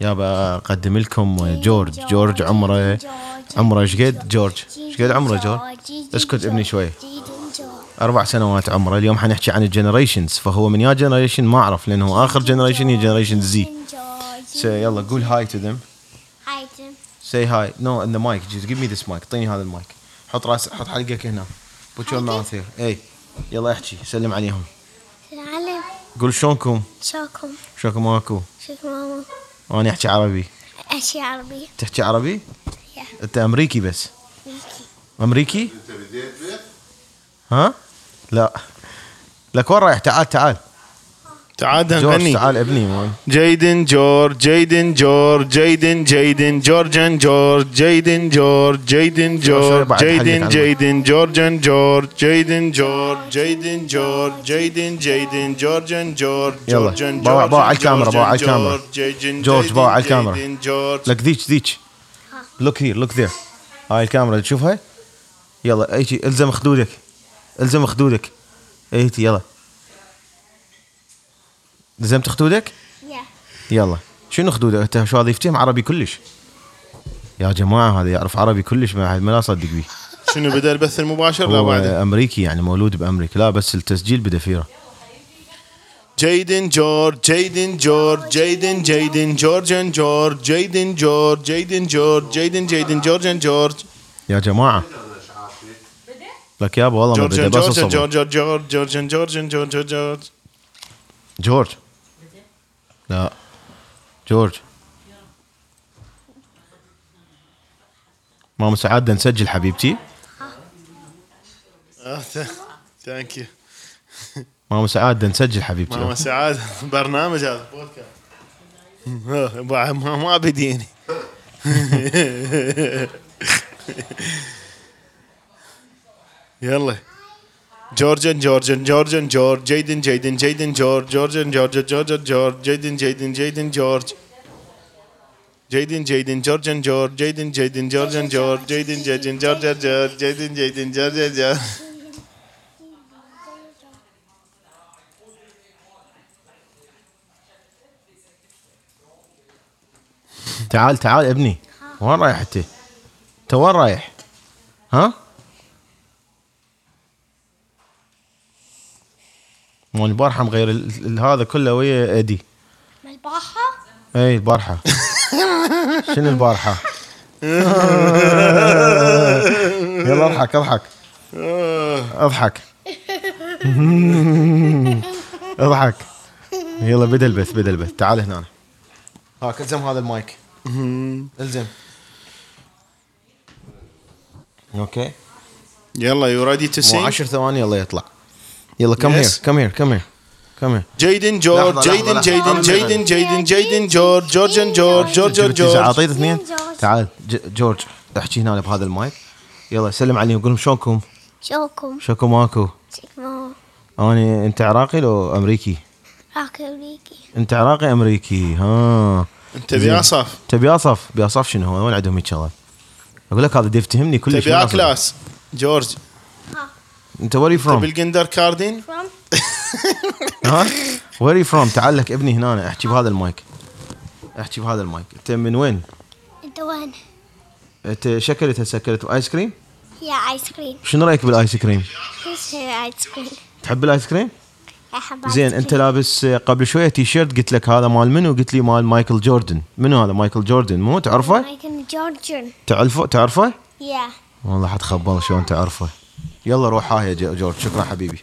يابا أقدم لكم جورج. جورج عمره عمره إيش قد؟ جورج. إيش قد عمره جورج؟ اسكت ابني شوي. أربع سنوات عمره. اليوم حنحكي عن ال generations فهو من يا generation ما أعرف لأنه آخر generation هي generation Z يلا قول hi to them item. say hi no in the mic جيز give me this mic اعطيني هذا المايك حط راس حط حلقك هنا. Put your mouth here. اي يلا احكي. سلم عليهم. العلم قول شلونكم؟ شوكم شلونكم ماكو؟ شوكم ماما أنا أحكي عربي. أشياء عربية تحكي عربي؟ أنت أمريكي بس. ميكي أمريكي؟ ها؟ لا. لك وين رايح؟ تعال تعال. تعال جورج نغني تعال ابني مان. جيدن جورج جيدن جورج جيدن جيدن جورجن جورج جيدن جورج جيدن جورج عنه. جيدن جورجن جورج جيدن جورج جيدن جورج جيدن جيدن جورجن جورج. جورجن جورجن باوع على الكاميرا، باوع على الكاميرا. جورج جورج، باوع على الكاميرا. جورج لك ذيك ذيك لوك هير لوك ذير هاي الكاميرا تشوفها يلا ايجي الزم خدودك الزم خدودك ايتي يلا لزمت خدودك؟ يا. يلا. شنو خدودك؟ أنت شو هذا يفتهم عربي كلش. يا جماعة هذا يعرف عربي كلش ما ما لا أصدق بيه شنو بدأ البث المباشر؟ لا هو بعده أمريكي يعني مولود بأمريكا. لا بس التسجيل بدفيرة. جيدن جورج جيدن جورج جيدن جيدن جورجن جورج جيدن جورج جيدن جورج جيدن جيدن جورجن جورج. يا جماعة. لك يابا والله ما بدأ بس جورج جورج جورجن جورجن جورج جورج. جورج. لا. جورج. ماما سعاد بدنا نسجل حبيبتي. ثانك يو ماما سعاد بدنا نسجل حبيبتي. ماما سعاد برنامج هذا بودكاست ما بديني يلا. جورجن جورجن جورجن جورج جيدن جيدن جيدن جورج جورجن جورج جورج جورج جيدن جيدن جيدن جورج جيدن جيدن جورجن جورج جيدن جيدن جورجن جورج جيدن جيدن جورج جورج جيدن جيدن جورج جورج تعال تعال ابني وين رايح انت؟ انت وين رايح؟ ها؟ مال البارحة مغير ال- ال- هذا كله ويا إيدي. ملباحة اي البارحة. شنو البارحة؟ يلا اضحك اضحك. اضحك. اضحك. يلا بدا البث بدا البث تعال هنا. هاك الزم هذا المايك. الزم. أوكي. يلا يو ريدي تو مو سينج 10 ثواني يلا يطلع. يلا كم هير. كم هير كم هير كم هير جيدن جورج جيدن لحظة. جيدن جيدن جيدن جورج جورجن جورج جورج جورج. اعطيت اثنين. تعال جورج احكي هنا بهذا المايك. يلا سلم عليهم قول لهم شلونكم؟ شوكم شلونكم؟ ماكو. أنا أنت عراقي لو أمريكي؟ راكوليكي أنت عراقي أمريكي. ها. أنت بياصف تبي اصف بيصف شنو هو؟ وين عندهم هيك شغلات. أقول لك هذا دي يفتهمني كلش تبي ما ا أصدق. كلاس. جورج. انت وير فروم تبي الجندر كاردين from ها وير فروم تعال لك ابني هنا احكي بهذا المايك احكي بهذا المايك انت من وين؟ انت وين؟ انت شكلت هسه اكلت ايس كريم؟ يا ايس كريم شنو رأيك بالايس كريم؟ ايس كريم؟ تحب الايس كريم؟ احب آيس زين. انت لابس آه، قبل شوية تي شيرت قلت لك هذا مال منو؟ قلت لي مال مايكل جوردن منو هذا مايكل جوردن مو تعرفه؟ مايكل جورجن تعرفه تعرفه؟ يا والله حتخبل شلون تعرفه يلا روح ها يا جو- جورج. شكرا حبيبي.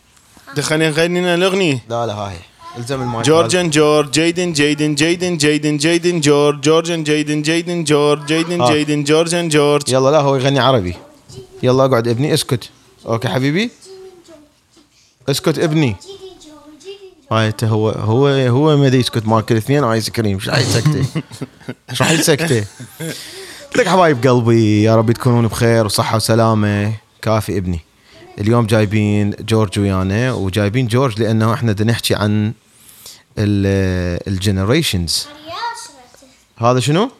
دخلني نغني لنا الأغنية. لا لا هاي. الزم المايك جورجن جورج جيدن جيدن جيدن جيدن جيدن جورج جورجن جيدن جيدن جورج جيدن. جيدن جورجن جورج. يلا لا هو يغني عربي. يلا اقعد ابني اسكت. okay حبيبي؟ اسكت ابني. هاي هو هو هو ما يسكت. ماكل اثنين ice cream. إيش راح يسكته؟ إيش راح يسكته؟ لك حبايب قلبي يا رب تكونون بخير وصحة وسلامة. كافي ابني. اليوم جايبين جورج ويانا وجايبين جورج لأنه إحنا بدنا نحكي عن ال generations هذا شنو؟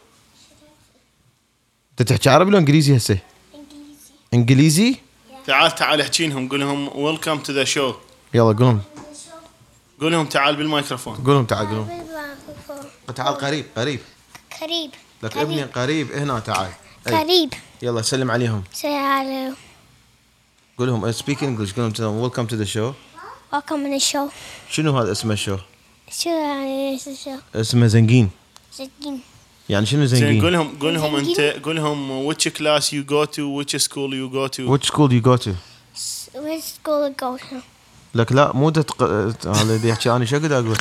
انت تحكي عربي ولا إنجليزي هسه؟ إنجليزي؟ تعال تعال احكي لهم قول لهم welcome to the show يلا قولهم قول لهم تعال بالميكروفون قولهم تعال قولهم تعال قريب قريب. قريب. لك ابني قريب هنا تعال. قريب. يلا سلم عليهم. Say hello. قول لهم speak English قول لهم welcome to the show Welcome to the show. شنو هذا اسمه الشو؟ شو يعني الشو؟ اسمه زنقين زين يعني شنو زين زنقين؟ قول لهم قول لهم انت قول لهم which class you go to which school you go to Which school you go to? Which school to go to? لك لا مو تق... هذا اللي يحكي أنا شو أقدر أقول؟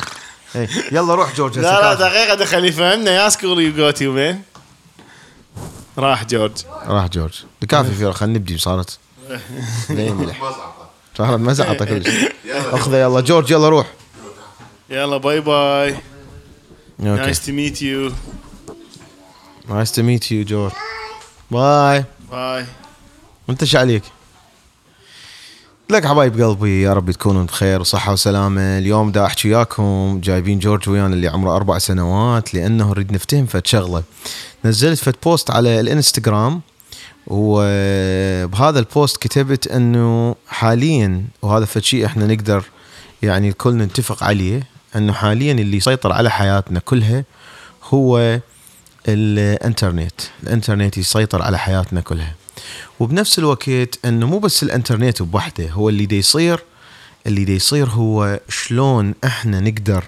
يلا روح جورج لا لا. دقيقة دخل يفهمنا يا سكول يو جو تو وين راح جورج راح جورج كافي فيرا خلينا نبدي صارت ملح صارت مزعطه كلش اخذه يلا. جورج يلا روح. يلا bye bye. nice to meet you nice to meet you جورج. bye. bye. وانت إيش عليك؟ لك حبايب قلبي يا رب تكونوا بخير وصحة وسلامة. اليوم دا أحكي وياكم جايبين جورج ويانا اللي عمره أربع سنوات لأنه نريد نفتهم فد شغلة. نزلت فد post على الإنستغرام. وبهذا البوست كتبت إنه حاليا وهذا فد شيء إحنا نقدر يعني الكل نتفق عليه إنه حاليا اللي يسيطر على حياتنا كلها هو الإنترنت الإنترنت يسيطر على حياتنا كلها. وبنفس الوقت إنه مو بس الإنترنت بوحده هو اللي دي يصير اللي دي يصير هو شلون إحنا نقدر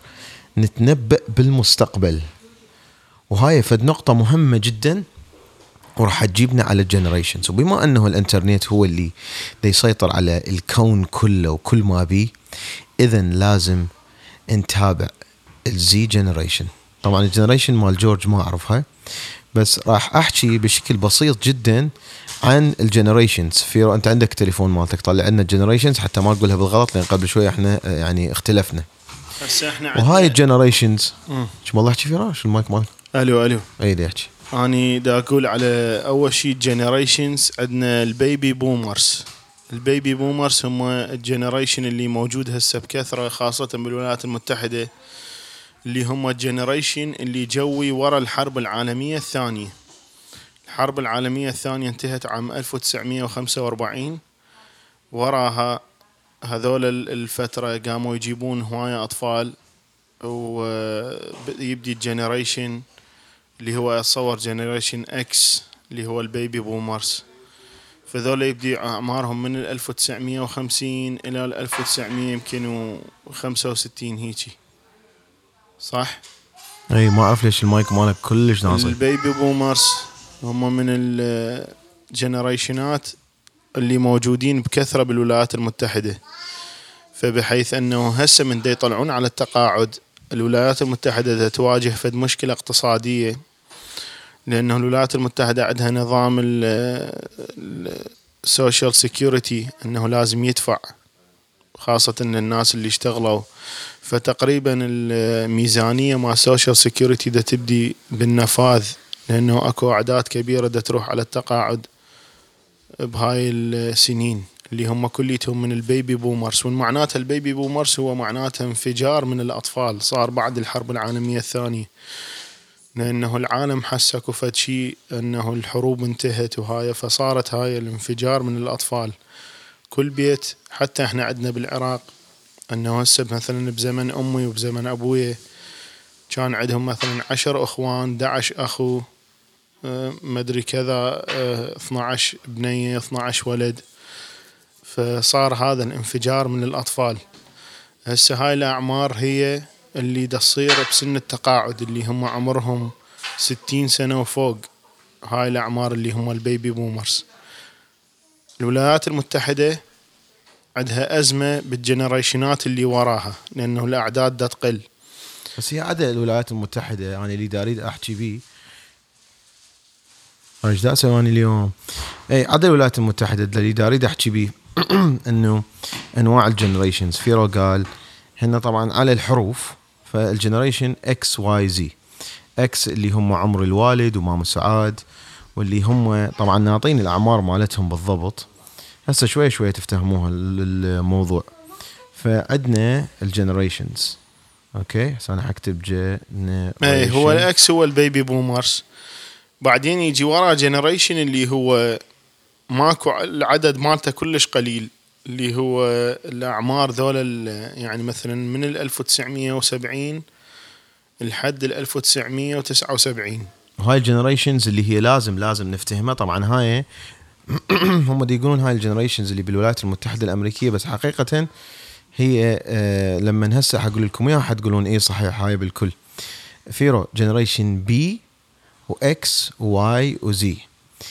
نتنبأ بالمستقبل. وهاي فد نقطة مهمة جدا. وراح تجيبنا على ال generations وبما أنه الإنترنت هو اللي يسيطر على الكون كله وكل ما بيه اذا لازم نتابع ال Z generation طبعا ال generation مال جورج ما اعرفها بس راح أحكي بشكل بسيط جدا عن ال generations في أنت عندك تليفون مالتك طلع لنا ال generations حتى ما تقولها بالغلط لأن قبل شوي إحنا آه، يعني اختلفنا. هسه إحنا وهاي ال generations. شو والله احكي فراش المايك مالك؟ ألو ألو. أي أحكي. أني دا أقول على أول شيء generations عندنا ال baby boomers ال baby boomers هم ال generation اللي موجود هسه بكثرة خاصة بالولايات المتحدة. اللي هم ال generation اللي جوي ورا الحرب العالمية الثانية. الحرب العالمية الثانية انتهت عام 1945 وراها هذول ال- الفترة قاموا يجيبون هواية أطفال ويبدي ال generation اللي هو اتصور generation X اللي هو ال baby boomers. فذول يبدي أعمارهم من ال 1950 إلى ال 1900 يمكن 65 هيجي. صح؟ إي ما أعرف ليش المايك مالك كلش ناصي ال baby boomers هم من الجنريشنات اللي موجودين بكثرة بالولايات المتحدة. فبحيث أنه هسه من دا يطلعون على التقاعد الولايات المتحدة دا تواجه فد مشكلة اقتصادية لأنه الولايات المتحدة عندها نظام ال social security إنه لازم يدفع خاصة الناس اللي اشتغلوا. فتقريبا الميزانية مع social security دا تبدي بالنفاذ لأنه أكو أعداد كبيرة دا تروح على التقاعد بهاي السنين. اللي هم كليتهم من ال baby boomers ومعناتها ال baby boomers هو معناتها انفجار من الأطفال. صار بعد الحرب العالمية الثانية. لأنه العالم حس اكو فد شيء أنه الحروب انتهت وهاي فصارت هاي الانفجار من الأطفال. كل بيت حتى إحنا عندنا بالعراق أنه هسه مثلا بزمن أمي وبزمن أبويا كان عندهم مثلا عشر إخوان 11 أخو آه، مدري كذا آه، 12 بنيه 12 ولد. فصار هذا الانفجار من الأطفال. هسه هاي الأعمار هي اللي تصير بسن التقاعد اللي هم عمرهم 60 سنة وفوق. هاي الأعمار اللي هم ال baby boomers. الولايات المتحدة عندها أزمة بالجنريشنات اللي وراها لأنه الأعداد دا تقل. بس هي عدا الولايات المتحدة يعني اللي دا أريد أحكي بيه. إيش دا أنا اليوم؟ اي عدا الولايات المتحدة اللي دا أريد أحكي بيه. انه أنواع ال generations فيرو قال هن طبعا على الحروف فالجنريشن إكس واي زي إكس اللي هم عمر الوالد وماما سعاد واللي هم طبعا ناطين الأعمار مالتهم بالضبط. هسه شوي شوي تفتهموها ال- الموضوع. فعندنا ال generations okay؟ هسه أنا حكتب اي generation هو ال X هو ال baby boomers. بعدين يجي ورا generation اللي هو ماكو العدد مالته كلش قليل اللي هو الأعمار ذولا يعني مثلا من ال 1970 لحد ال 1979 هاي ال generations اللي هي لازم لازم نفتهمها. طبعا هاي هم يقولون هاي ال generations اللي بالولايات المتحدة الأمريكية بس حقيقه هي آه لما هسه حقول لكم إياها حتقولون إيه صحيح هاي بالكل. فيرو جنريشن بي واكس وواي وزي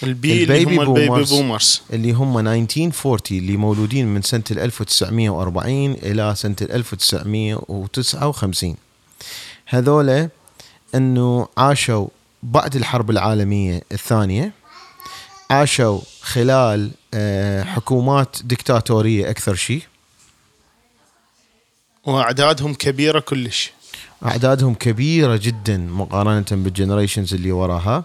البي اللي هم ال baby boomers boomers اللي هم 1940 اللي مولودين من ال 1940 إلى سنة ال 1959 هذولا أنه عاشوا بعد الحرب العالمية الثانية عاشوا خلال آه، حكومات ديكتاتورية أكثر شيء. وأعدادهم كبيرة كلش. أعدادهم كبيرة جدا مقارنة بال generations اللي وراها.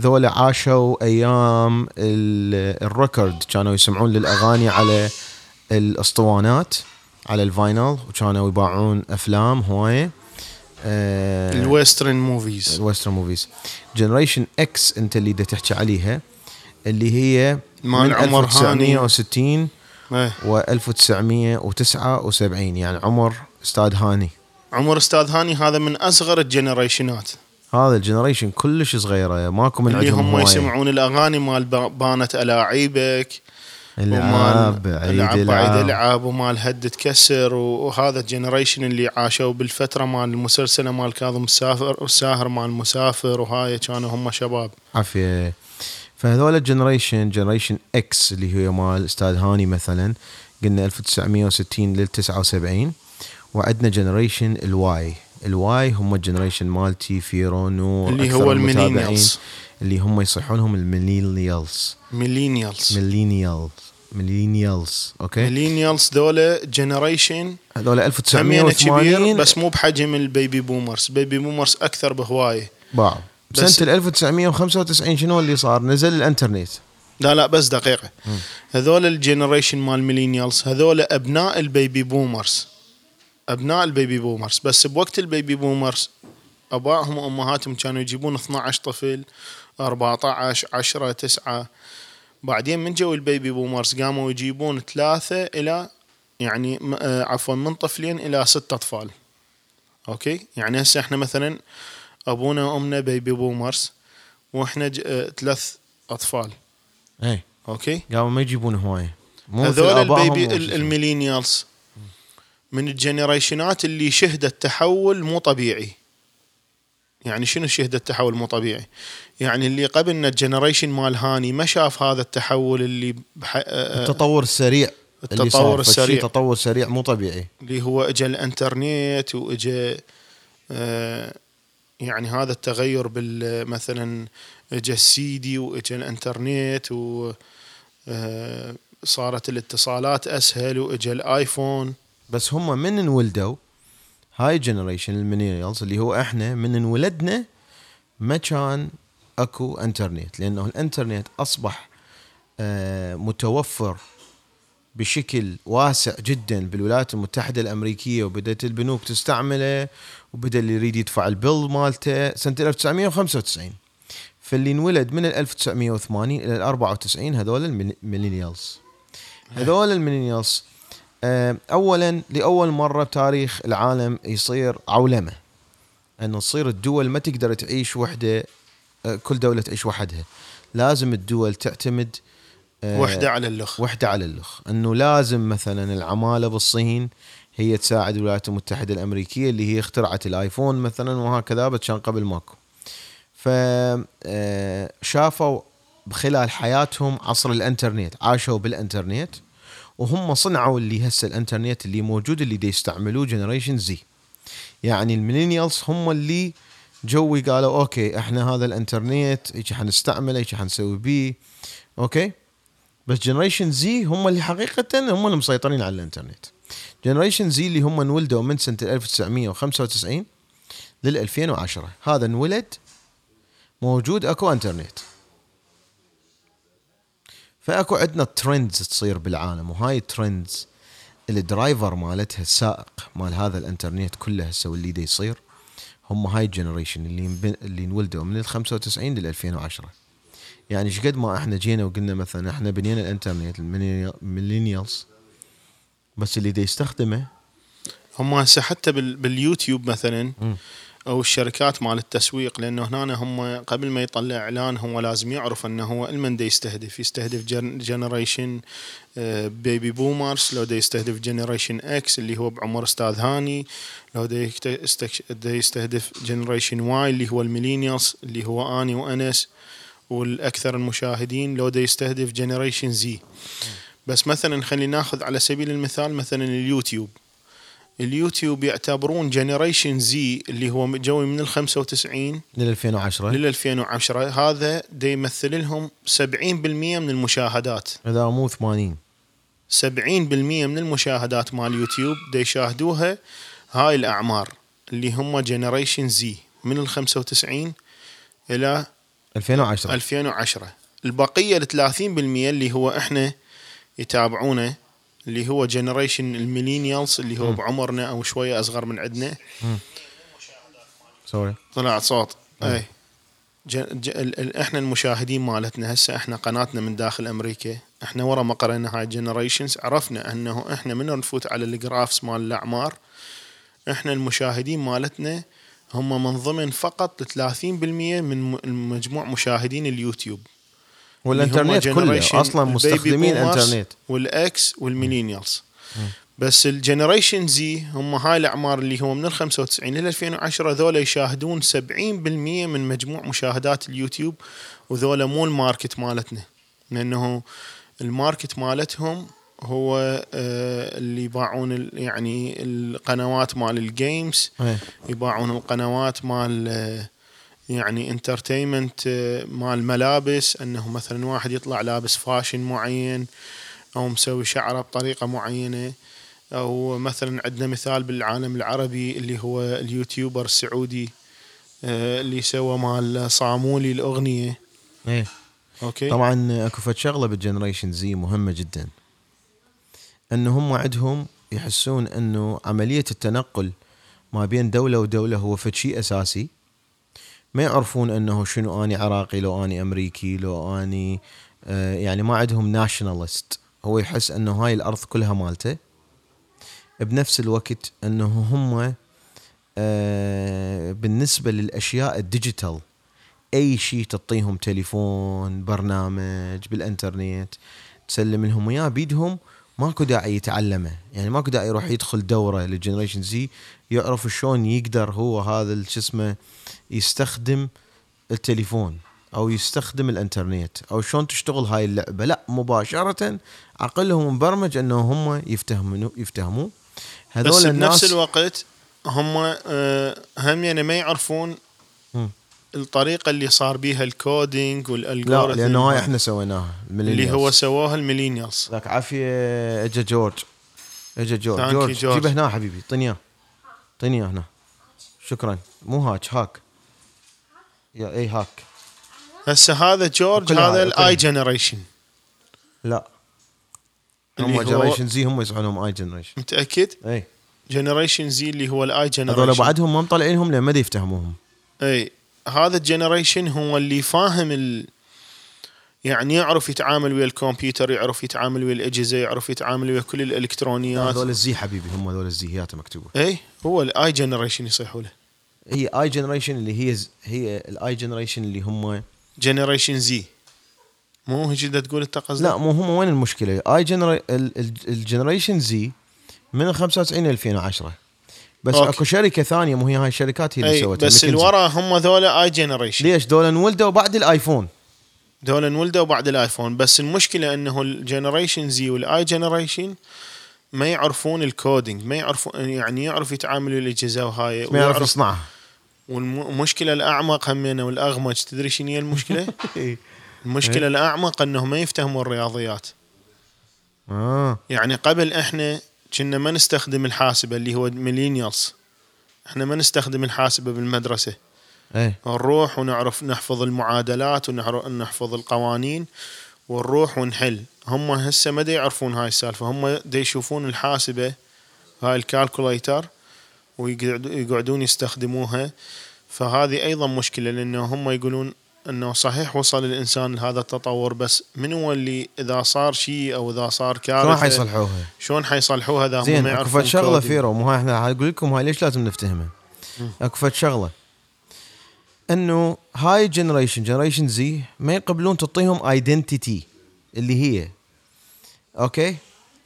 ذولا عاشوا أيام ال- record. كانوا يسمعون للأغاني على الأسطوانات على ال vinyl وكانوا يباوعون أفلام هواية. آه، ال western movies. ال western movies. generation X أنت اللي دا تحكي عليها اللي هي مال من عمر هاني. 1960 إيه. و 1979 يعني عمر أستاذ هاني. عمر أستاذ هاني هذا من أصغر ال generationات. هذا ال generation كلش صغيرة ماكو من اللي عندهم هم. يسمعون الأغاني مال با- بانت ألاعيبك العاب العاب العاب ألعاب ومال هد تكسر وهذا الجنريشن اللي عاشوا بالفترة مال المسلسله مال كاظم السافر الساهر مال المسافر وهاي كانوا هم شباب. عافية. فهذول الجنريشن جنريشن إكس اللي هي مال أستاذ هاني مثلا قلنا 1960 لل 79 وعندنا جنريشن الواي الواي هم الجنريشن مالتي فيرو نور اللي هو الميلينيالز. اللي هم يصيحونهم ال millennials. millennials. millennials. millennials. Okay? millennials ذولا generation هذول همينه كبير 1980 بس مو بحجم ال baby boomers baby boomers أكثر بهوايه باعوا بس- بسنه ال 1995 شنو اللي صار؟ نزل الانترنت. لا لا بس دقيقة. هذول ال generation مال millennials هذول أبناء ال baby boomers أبناء ال baby boomers. بس بوقت ال baby boomers أبائهم وأمهاتهم كانوا يجيبون 12 طفل 14 10 9 بعدين من جو ال baby boomers قاموا يجيبون ثلاثة إلى يعني آه، عفوا من طفلين إلى ست أطفال. Okay؟ يعني هسه إحنا مثلا أبونا وأمنا baby boomers وإحنا ج- آه، ثلاث أطفال. اي Okay؟ قاموا ما يجيبون هواية. هذول ال baby. ال millennials. من ال generationات اللي شهدت تحول مو طبيعي. يعني شنو شهدت تحول مو طبيعي؟ يعني اللي قبلنا ال generation مال هاني ما شاف هذا التحول اللي بح... آه، التطور السريع التطور السريع. تطور سريع مو طبيعي. اللي هو اجى الإنترنت واجى آه، يعني هذا التغير بال مثلا اجى السي دي واجى الإنترنت و آه، صارت الاتصالات أسهل واجى ال iPhone بس هم من انولدوا هاي generation ال millennials اللي هو إحنا من انولدنا ما كان اكو انترنت لأنه الانترنت أصبح آه، متوفر بشكل واسع جدا بالولايات المتحدة الأمريكية وبدأت البنوك تستعمله وبدأ اللي يريد يدفع ال bill مالته سنة 1995 فاللي انولد من ال 1980 إلى ال 94 هذول ال millennials. هذول ال millennials اولا لأول مرة بتاريخ العالم يصير عولمة. إنه تصير الدول ما تقدر تعيش وحدة آه، كل دولة تعيش وحدها. لازم الدول تعتمد آه، وحدة على الاخ وحدة على الاخ إنه لازم مثلا العمالة بالصين هي تساعد الولايات المتحدة الأمريكية اللي هي اخترعت ال iPhone مثلا وهكذا بس كان قبل ماكو. ف آه، شافوا خلال حياتهم عصر الإنترنت عاشوا بالإنترنت. وهم صنعوا اللي هسه الانترنت اللي موجود اللي دي يستعملوه generation Z. يعني ال millennials هم اللي جوي قالوا okay إحنا هذا الانترنت هيك حنستعمله هيك حنسوي بيه؟ okay? بس generation Z هم اللي حقيقة هم اللي مسيطرين على الانترنت. generation Z اللي هم انولدوا من سنة 1995 لل 2010 هذا انولد موجود أكو انترنت. فأكو عندنا trends تصير بالعالم وهاي ال trends ال driver مالتها السائق مال هذا الإنترنت كله هسه واللي دا يصير هم هاي ال generation اللي اللي انولدوا من ال 95 لل 2010 يعني إيش قد ما إحنا جينا وقلنا مثلا إحنا بنينا الإنترنت ال millennials بس اللي دا يستخدمه هم هسه حتى بال- باليوتيوب مثلا أو الشركات مال التسويق لأنه هنا هم قبل ما يطلع إعلان هو لازم يعرف إنه هو المن دا يستهدف. يستهدف generation baby boomers لو دا يستهدف generation X اللي هو بعمر أستاذ هاني لو دا يستهدف generation Y اللي هو ال millennials اللي هو أني وانس والأكثر المشاهدين لو دا يستهدف generation Z بس مثلا خلينا ناخذ على سبيل المثال مثلا اليوتيوب. اليوتيوب يعتبرون generation Z اللي هو جوي من ال 95 لل 2010 لل 2010 هذا دا يمثل لهم 70% من المشاهدات. اذا مو 80 70% من المشاهدات مال يوتيوب دا يشاهدوها هاي الأعمار اللي هم generation Z من ال 95 إلى 2010 2010 البقية ال 30% اللي هو إحنا يتابعونه اللي هو generation ال millennials اللي هو بعمرنا أو شوية أصغر من عندنا. sorry. طلع صوت. اي ج... ج... ال... إحنا المشاهدين مالتنا هسه إحنا قناتنا من داخل أمريكا. إحنا ورا ما قرينا هاي generations عرفنا إنه إحنا من نفوت على ال graphs مال الأعمار. إحنا المشاهدين مالتنا هم من ضمن فقط 30% من م- مجموع مشاهدين اليوتيوب. والانترنت كله أصلا مستخدمين إنترنت. وال X وال millennials بس ال generation Z هم هاي الأعمار اللي هو من ال 95 إلى 2010 ذولا يشاهدون 70% من مجموع مشاهدات اليوتيوب وذولا مو ال market مالتنا. لأنه ال market مالتهم هو آه، اللي يباعون يعني القنوات مال ال games إيه. يباعون القنوات مال آه، يعني entertainment مال ملابس إنه مثلا واحد يطلع لابس fashion معين أو مسوي شعره بطريقة معينة. أو مثلا عندنا مثال بالعالم العربي اللي هو ال YouTuber السعودي آه، اللي سوى مال صامولي الأغنية. إيه. okay؟ طبعا أكو فد شغلة بال generation Z مهمة جدا. انه هم عندهم يحسون إنه عملية التنقل ما بين دولة ودولة هو فد شيء أساسي. ما يعرفون إنه شنو أني عراقي لو أني أمريكي لو أني آه يعني ما عندهم nationalist هو يحس إنه هاي الأرض كلها مالته. بنفس الوقت إنه هم آه بالنسبة للأشياء ال digital أي شيء تعطيهم تليفون برنامج بالإنترنت تسلم لهم اياه بيدهم ماكو داعي يتعلمه. يعني ماكو داعي يروح يدخل دورة لل generation Z يعرف شلون يقدر هو هذا شو اسمه يستخدم التليفون أو يستخدم الإنترنت أو شلون تشتغل هاي اللعبة. لا مباشرة عقلهم مبرمج إنه هم يفتهمون يفتهموا بس هذول بنفس الناس الوقت هم آه، هم يعني ما يعرفون. الطريقة اللي صار بيها ال coding لا وال algorithm لأنه هاي إحنا سويناها اللي هو سووها ال millennials. لك عافيه إجا جورج. إجا جورج. جورج George. جيبه هنا حبيبي اعطيني إياه. اعطيني إياه هنا. شكرا. مو هاك هاك. يا إي هاك. هسه هذا جورج هذا الاي. جنريشن لا. هم جنريشن زي هم يصحونهم اي جنريشن متأكد؟ إي. جنريشن زي اللي هو الاي هذول جنريشن بعدهم ما مطلعينهم لأن ما يفتهموهم. إي. هذا الجنريشن هو اللي فاهم ال... يعني يعرف يتعامل ويا الكمبيوتر يعرف يتعامل ويا الأجهزة يعرف يتعامل ويا كل الإلكترونيات. هذول الزي حبيبي هم هذول الزيهات مكتوبة. اي هو الاي جنريشن يصيحوا له. هي اي جنريشن اللي هي ز- هي الاي جنريشن اللي هم جنريشن زي مو هيك تقول انت قصدك لا مو هم وين المشكلة؟ اي جنري الجنريشن زي من ال 95 ل 2010 بس أوكي. أكو شركة ثانية مو هي هاي الشركات هي اللي سوتها بس ماكنزي. الورا هم ذولا آي جنريشن. ليش؟ دول انولدوا بعد الآيفون. دول انولدوا بعد الآيفون. بس المشكلة إنه ال generation Z وال i generation ما يعرفون ال coding ما يعرفون يعني يعرف يتعاملوا الأجهزة وهاي ما يعرف يصنعها. والمشكلة الأعمق همينه والاغمج تدري شنو هي المشكلة؟ المشكلة الأعمق إنه ما يفتهموا الرياضيات. آه. يعني قبل إحنا كنا ما نستخدم الحاسبة اللي هو millennials إحنا ما نستخدم الحاسبة بالمدرسة. إيه. نروح ونعرف نحفظ المعادلات ونحفظ القوانين ونروح ونحل. هم هسه ما يعرفون هاي السالفة. هم يشوفون الحاسبة هاي ال calculator ويقعدون يستخدموها. فهذه أيضا مشكلة لأنه هم يقولون أنه صحيح وصل الإنسان لهذا التطور بس من هو اللي إذا صار شيء أو إذا صار كارثة شلون حيصلحوها؟ شلون حيصلحوها؟ إذا هم ما يعرفون شغلة؟ فيرو مو هاي إحنا أقول لكم هاي ليش لازم نفتهمها. أكو شغلة. أنه هاي generation generation Z ما يقبلون تعطيهم identity اللي هي okay؟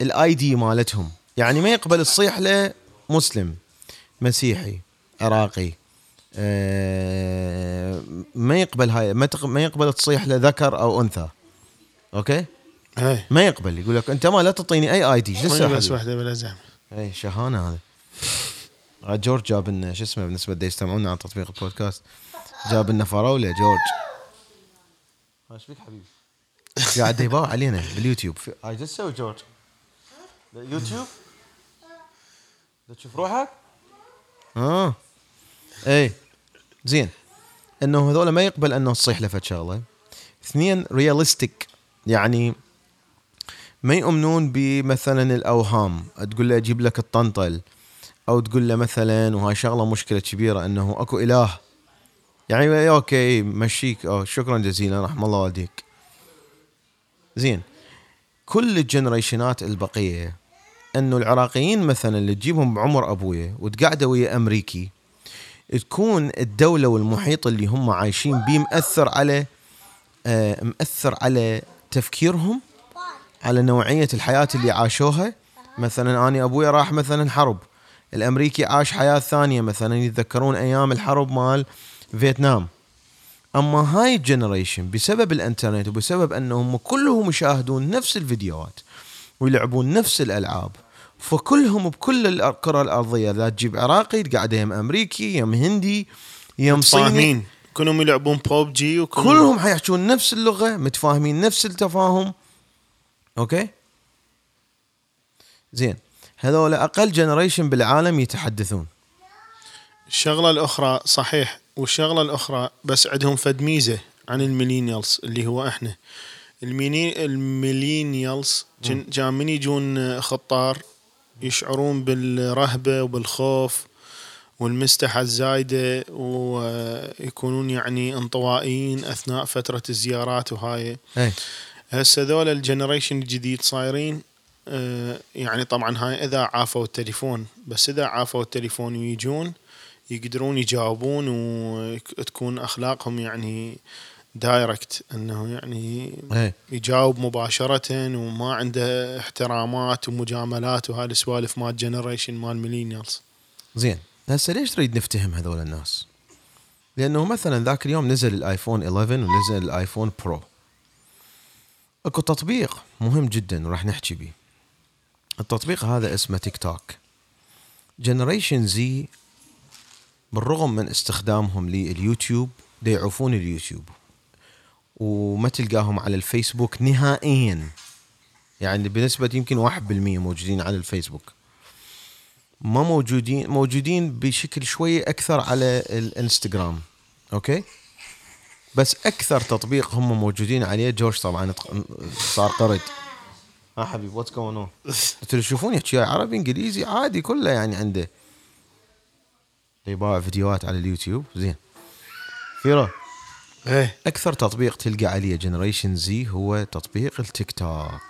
ال ID مالتهم. يعني ما يقبل تصيح له مسلم مسيحي عراقي. ما يقبل هاي ما ما يقبل تصيح له ذكر أو أنثى okay إيه ما يقبل يقول لك أنت ما لا تعطيني أي ID السالفة بس؟ واحدة بلا زحمة اي شهانة هذا عاد جورج جاب لنا شو اسمه بالنسبة دا يستمعون عن تطبيق البودكاست جاب لنا فراولة جورج إيش بيك حبيبي؟ قاعد يباوع علينا باليوتيوب هاي إيش تسوي جورج؟ يوتيوب؟ تشوف روحك؟ آه اي زين. إنه هذول ما يقبل إنه تصيح له شغلة. اثنين realistic يعني ما يؤمنون بمثلا الأوهام. تقول له أجيب لك الطنطل. أو تقول له مثلا وهاي شغلة مشكلة كبيرة إنه أكو إله. يعني okay مشيك. أو شكرا جزيلا رحم الله والديك. زين. كل الجنريشنات البقية إنه العراقيين مثلا اللي تجيبهم بعمر أبويا وتقعده ويا أمريكي تكون الدولة والمحيط اللي هم عايشين بيه مأثر على آه مأثر على تفكيرهم على نوعية الحياة اللي عاشوها. مثلا أنا أبويا راح مثلا حرب. الأمريكي عاش حياة ثانية مثلا يتذكرون أيام الحرب مال فيتنام. أما هاي الجنريشن بسبب الإنترنت وبسبب أنهم كلهم يشاهدون نفس الفيديوهات ويلعبون نفس الألعاب فكلهم بكل الكرة الأرضية. لا تجيب عراقي تقعد يم أمريكي يم هندي يم صيني. كلهم يلعبون بوبجي وكلهم كلهم حيحجون نفس اللغة متفاهمين نفس التفاهم. okay؟ زين. هذول أقل generation بالعالم يتحدثون. الشغلة الأخرى صحيح والشغلة الأخرى بس عندهم فد ميزة عن ال millennials اللي هو إحنا. ال mille- ال millennials جن- جا من يجون خطار يشعرون بالرهبة وبالخوف والمستحى الزايدة ويكونون يعني انطوائيين أثناء فترة الزيارات وهاي. اي هسه ذول ال generation الجديد صايرين آه، يعني طبعا هاي إذا عافوا التليفون بس إذا عافوا التليفون ويجون يقدرون يجاوبون وتكون أخلاقهم يعني direct إنه يعني اي يجاوب مباشرة وما عنده احترامات ومجاملات وهاي السوالف مال generation مال millennials زين. هسه ليش تريد نفتهم هذول الناس؟ لأنه مثلا ذاك اليوم نزل الآيفون 11 ونزل الآيفون برو. أكو تطبيق مهم جدا وراح نحكي به التطبيق هذا اسمه تيك توك. generation Z بالرغم من استخدامهم لليوتيوب يعوفون اليوتيوب. وما تلقاهم على الفيسبوك نهائيا. يعني بنسبة يمكن 1% موجودين على الفيسبوك. ما موجودين موجودين بشكل شوي أكثر على الإنستغرام. okay؟ بس أكثر تطبيق هم موجودين عليه جورج طبعا صار قرد ها حبيبي what's going on قلت له شوفون يحكي عربي إنجليزي عادي كله يعني عنده. يباوع فيديوهات على اليوتيوب زين. فيرو إيه. أكثر تطبيق تلقى عليه generation Z هو تطبيق التيك توك.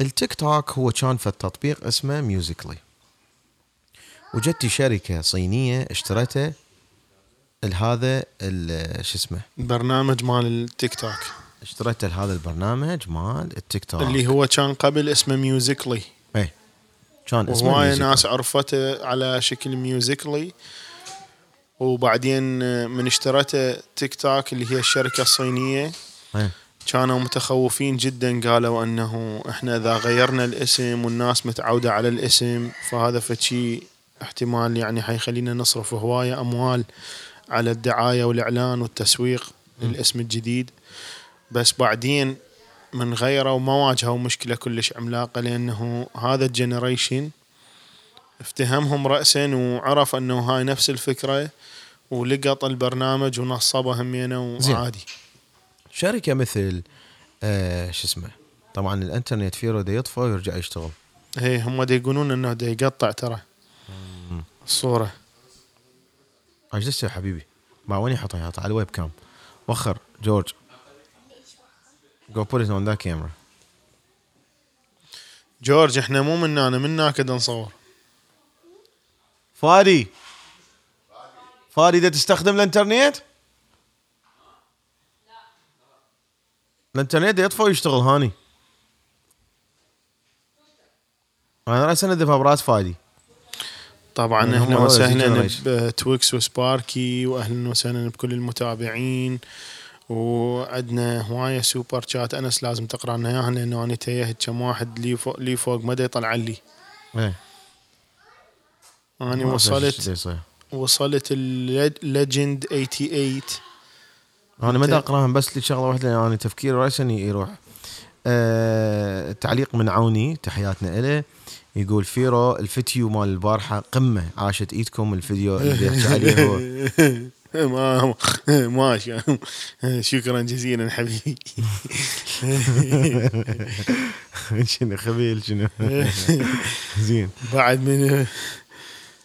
التيك توك هو كان في التطبيق اسمه ميوزيكلي. وجت شركة صينية اشترته هذا شو اسمه؟ برنامج مال التيك توك. اشتريت هذا البرنامج مال التيك توك. اللي هو كان قبل اسمه ميوزيكلي. إيه. كان اسمه. ناس عرفته على شكل ميوزيكلي. وبعدين من اشترته تيك توك اللي هي الشركة الصينية. إيه. كانوا متخوفين جدا قالوا إنه إحنا إذا غيرنا الاسم والناس متعودة على الاسم فهذا فشي احتمال يعني حيخلينا نصرف هواية أموال على الدعاية والإعلان والتسويق للاسم الجديد. بس بعدين من غيروا ما واجهوا مشكلة كلش عملاقة لأنه هذا الجنريشن افتهمهم رأسا وعرف أنه هاي نفس الفكرة ولقط البرنامج ونصبه همينه. وعادي. شركه مثل آه شو اسمه؟ طبعا الإنترنت فيه دا يطفى ويرجع يشتغل. هي هم دا يقولون إنه دا يقطع ترى الصورة إيش تسوي حبيبي؟ مع وين يحطها؟ يحطها على الويب كام. وخر. جورج. Go put it on that camera. جورج إحنا مو من هنا من هناك نصور فادي. فادي ده تستخدم الانترنت؟ الانترنت يطفى ويشتغل هاني. أنا راسا ندفع براس فادي. طبعا هم أهلا وسهلا. بتويكس وسباركي واهلا وسهلا بكل المتابعين وعندنا هواية super chat. أنس لازم تقرأ لنا إياها لأنه أنا تيهت كم واحد لي فوق لي فوق مدى يطلع لي. إيه. أنا ما أعرف إيش وصلت. وصلت الليجند 88 أنا ما أقراهم بس لشغله واحدة أنا تفكيري راسا يروح. أه تعليق من عوني تحياتنا له يقول فيرو الفيديو مال البارحة قمة عاشت إيدكم الفيديو اللي يحكي عليه هو. ما ماشي شكرا جزيلا حبيبي. شنو خبيل شنو؟ زين. بعد من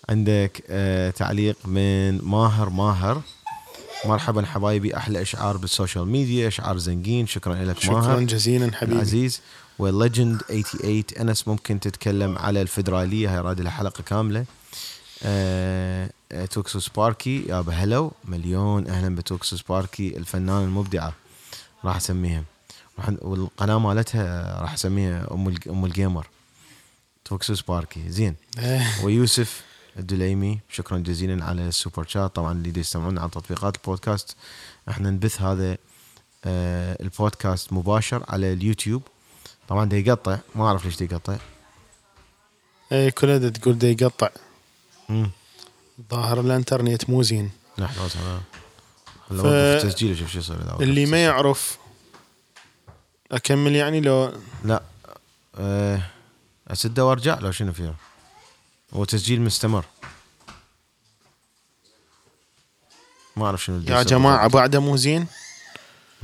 عندك آه تعليق من ماهر ماهر. مرحبا حبايبي أحلى إشعار بالسوشيال ميديا إشعار زنقين شكرا لك شكرا ماهر جزيلا حبيبي. العزيز وليجند 88 أنس ممكن تتكلم على الفدرالية. هاي راد لها حلقة كاملة. آه آه، توكسو سباركي. يا بهلو مليون أهلا بتوكسو سباركي الفنانة المبدعة. راح أسميها. والقناة مالتها راح أسميها أم أم الجيمر. توكسو سباركي. زين. ويوسف الدليمي. شكرا جزيلا على ال super chat. طبعا اللي يستمعون على تطبيقات البودكاست إحنا نبث هذا آه البودكاست مباشر على اليوتيوب. طبعا ده يقطع. ما أعرف ليش ده يقطع. اي كلها دا تقول دا يقطع. ظاهر الانترنت مو زين. لحظه ف- وقف التسجيل شوف شو يصير اللي ما. يعرف أكمل يعني لو لا اسده وأرجع لو شنو فيها هو تسجيل مستمر. ما أعرف شنو يا جماعة بعده مو زين؟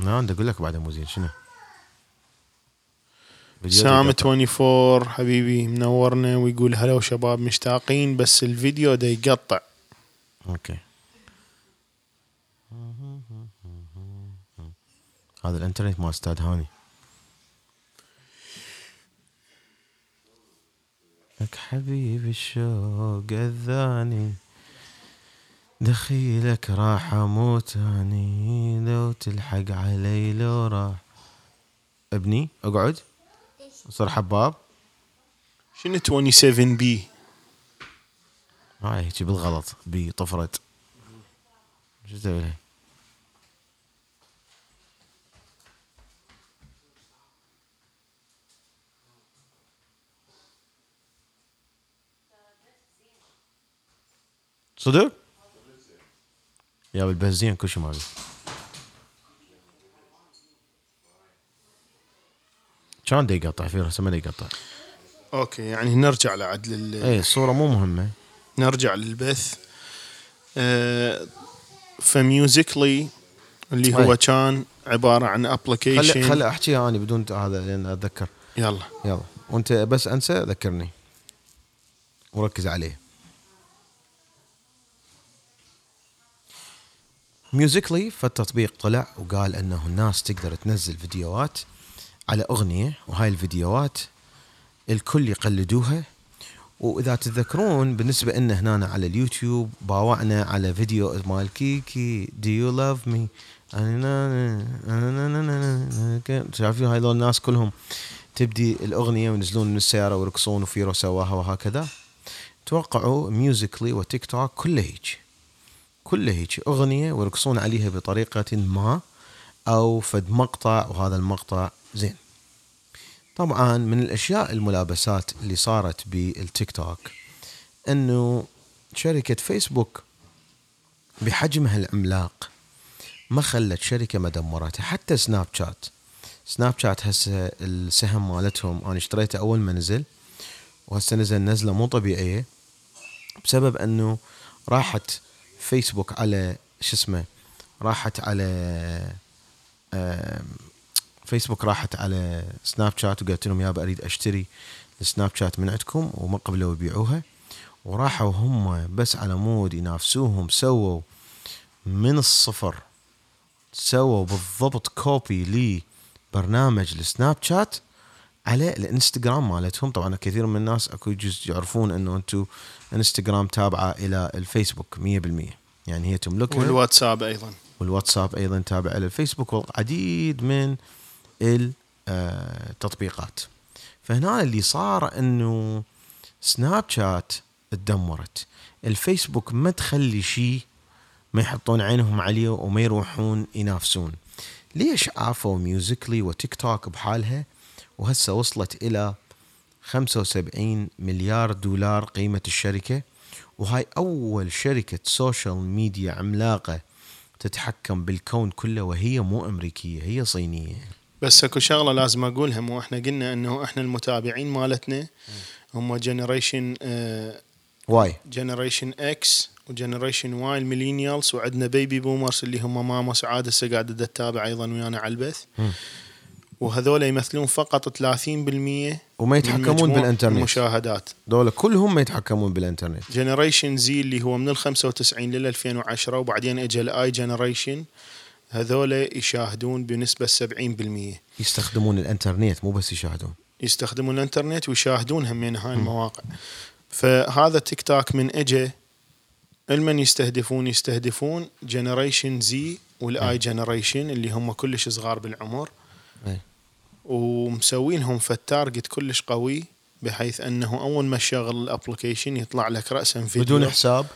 لا بدي أقول لك بعد مو زين. شنو؟ سام يقطع. 24 حبيبي منورنا ويقول هلا وشباب مشتاقين بس الفيديو دا يقطع. أوكي. هذا الإنترنت مال أستاذ هاني. لك حبيب الشوق اذاني دخيلك راح أموت أني لو تلحق علي لو راح. أبني أقعد. صر حباب. شنو 27 بي هاي هيك بالغلط بي طفرت شو تسوي؟ لها؟ صدق؟ يا بالبنزين كل شيء مالي. كان دا يقطع؟ في راسه ما يقطع. أوكي يعني نرجع لعد لل... اي الصورة مو مهمة. نرجع للبث. آه فميوزيكلي اللي هو أي. كان عبارة عن خلي ابلكيشن خلي أحكي اني بدون هذا لأن أتذكر. يلا. يلا. وأنت بس أنسى ذكرني. وركز عليه. ميوزيكلي فالتطبيق طلع وقال إنه الناس تقدر تنزل فيديوهات على أغنية وهاي الفيديوهات الكل يقلدوها. وإذا تتذكرون بالنسبة لنا هنا على اليوتيوب باوعنا على فيديو مال Kiki do you love me شايفين هاي الناس كلهم تبدي الأغنية وينزلون من السيارة ويرقصون وفيرو سواها وهكذا. توقعوا ميوزيكلي وتيك توك كله هيك كله هيك أغنية ويرقصون عليها بطريقة ما أو فد مقطع وهذا المقطع زين. طبعا من الأشياء الملابسات اللي صارت بالتيك توك إنه شركة فيسبوك بحجمها العملاق ما خلت شركة ما دمرتها حتى سناب شات. سناب شات هسه السهم مالتهم أنا اشتريته أول ما نزل وهسه نزل نزلة مو طبيعية بسبب إنه راحت فيسبوك على شو اسمه راحت على فيسبوك راحت على سناب شات وقالت لهم يابا أريد أشتري السناب شات من عندكم وما قبلوا يبيعوها. وراحوا هم بس على مود ينافسوهم سووا من الصفر سووا بالضبط copy لبرنامج السناب شات على الإنستغرام مالتهم. طبعا كثير من الناس أكو يجوز يعرفون إنه أنتم إنستغرام تابعة إلى الفيسبوك 100% يعني هي تملكها. والواتساب أيضا. والواتساب أيضا تابع إلى الفيسبوك والعديد من التطبيقات فهنا اللي صار إنه سناب شات تدمرت. الفيسبوك ما تخلي شيء ما يحطون عينهم عليه وما يروحون ينافسون. ليش عافوا ميوزيكلي وتيك توك بحالها؟ وهسه وصلت إلى 75 مليار دولار قيمة الشركة. وهاي أول شركة social media عملاقة تتحكم بالكون كله وهي مو أمريكية هي صينية. بس أكو شغلة لازم أقولها مو إحنا قلنا إنه إحنا المتابعين مالتنا هم generation Y. generation X و generation Y ال millennials وعندنا baby boomers اللي هم ماما سعاد هسه قاعدة تتابع أيضا ويانا على البث. وهذول يمثلون فقط 30% وما يتحكمون بالإنترنت. المشاهدات. ذولا كلهم ما يتحكمون بالإنترنت. generation Z اللي هو من ال 95 لل 2010 وبعدين اجى ال iGeneration هذول يشاهدون بنسبة 70% يستخدمون الإنترنت مو بس يشاهدون. يستخدمون الإنترنت ويشاهدون همين هاي المواقع. فهذا تيك توك من اجى المن يستهدفون يستهدفون generation Z وال iGeneration اللي هم كلش صغار بالعمر. إيه. ومسوينهم في ال target كلش قوي بحيث أنه أول ما تشغل ال application يطلع لك راسا فيديو. بدون حساب؟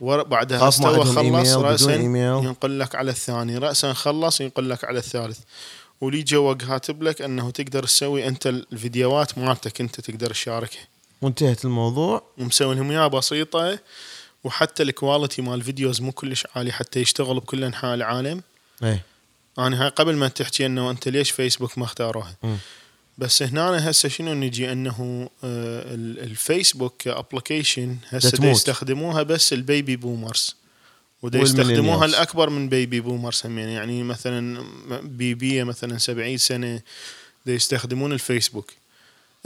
ور- بعدها خاص ما استوى خلص راسا. ينقل لك على الثاني راسا خلص ينقل لك على الثالث. واللي جوا كاتب لك أنه تقدر تسوي أنت الفيديوهات مالتك أنت تقدر تشاركها وانتهت الموضوع. ومسوي لهم إياها بسيطة وحتى ال quality مال ال videos مو كلش عالي حتى يشتغل بكل أنحاء العالم. إيه. أنا هاي قبل ما تحكي إنه أنت ليش فيسبوك ما اختاروها. بس هنا هسه شنو نجي؟ إنه آه، ال- الفيسبوك ك application هسه. يستخدموها بس ال baby boomers ودا. يستخدموها الأكبر من baby boomers هم يعني, يعني مثلا بيبيه مثلا 70 سنة دا يستخدمون الفيسبوك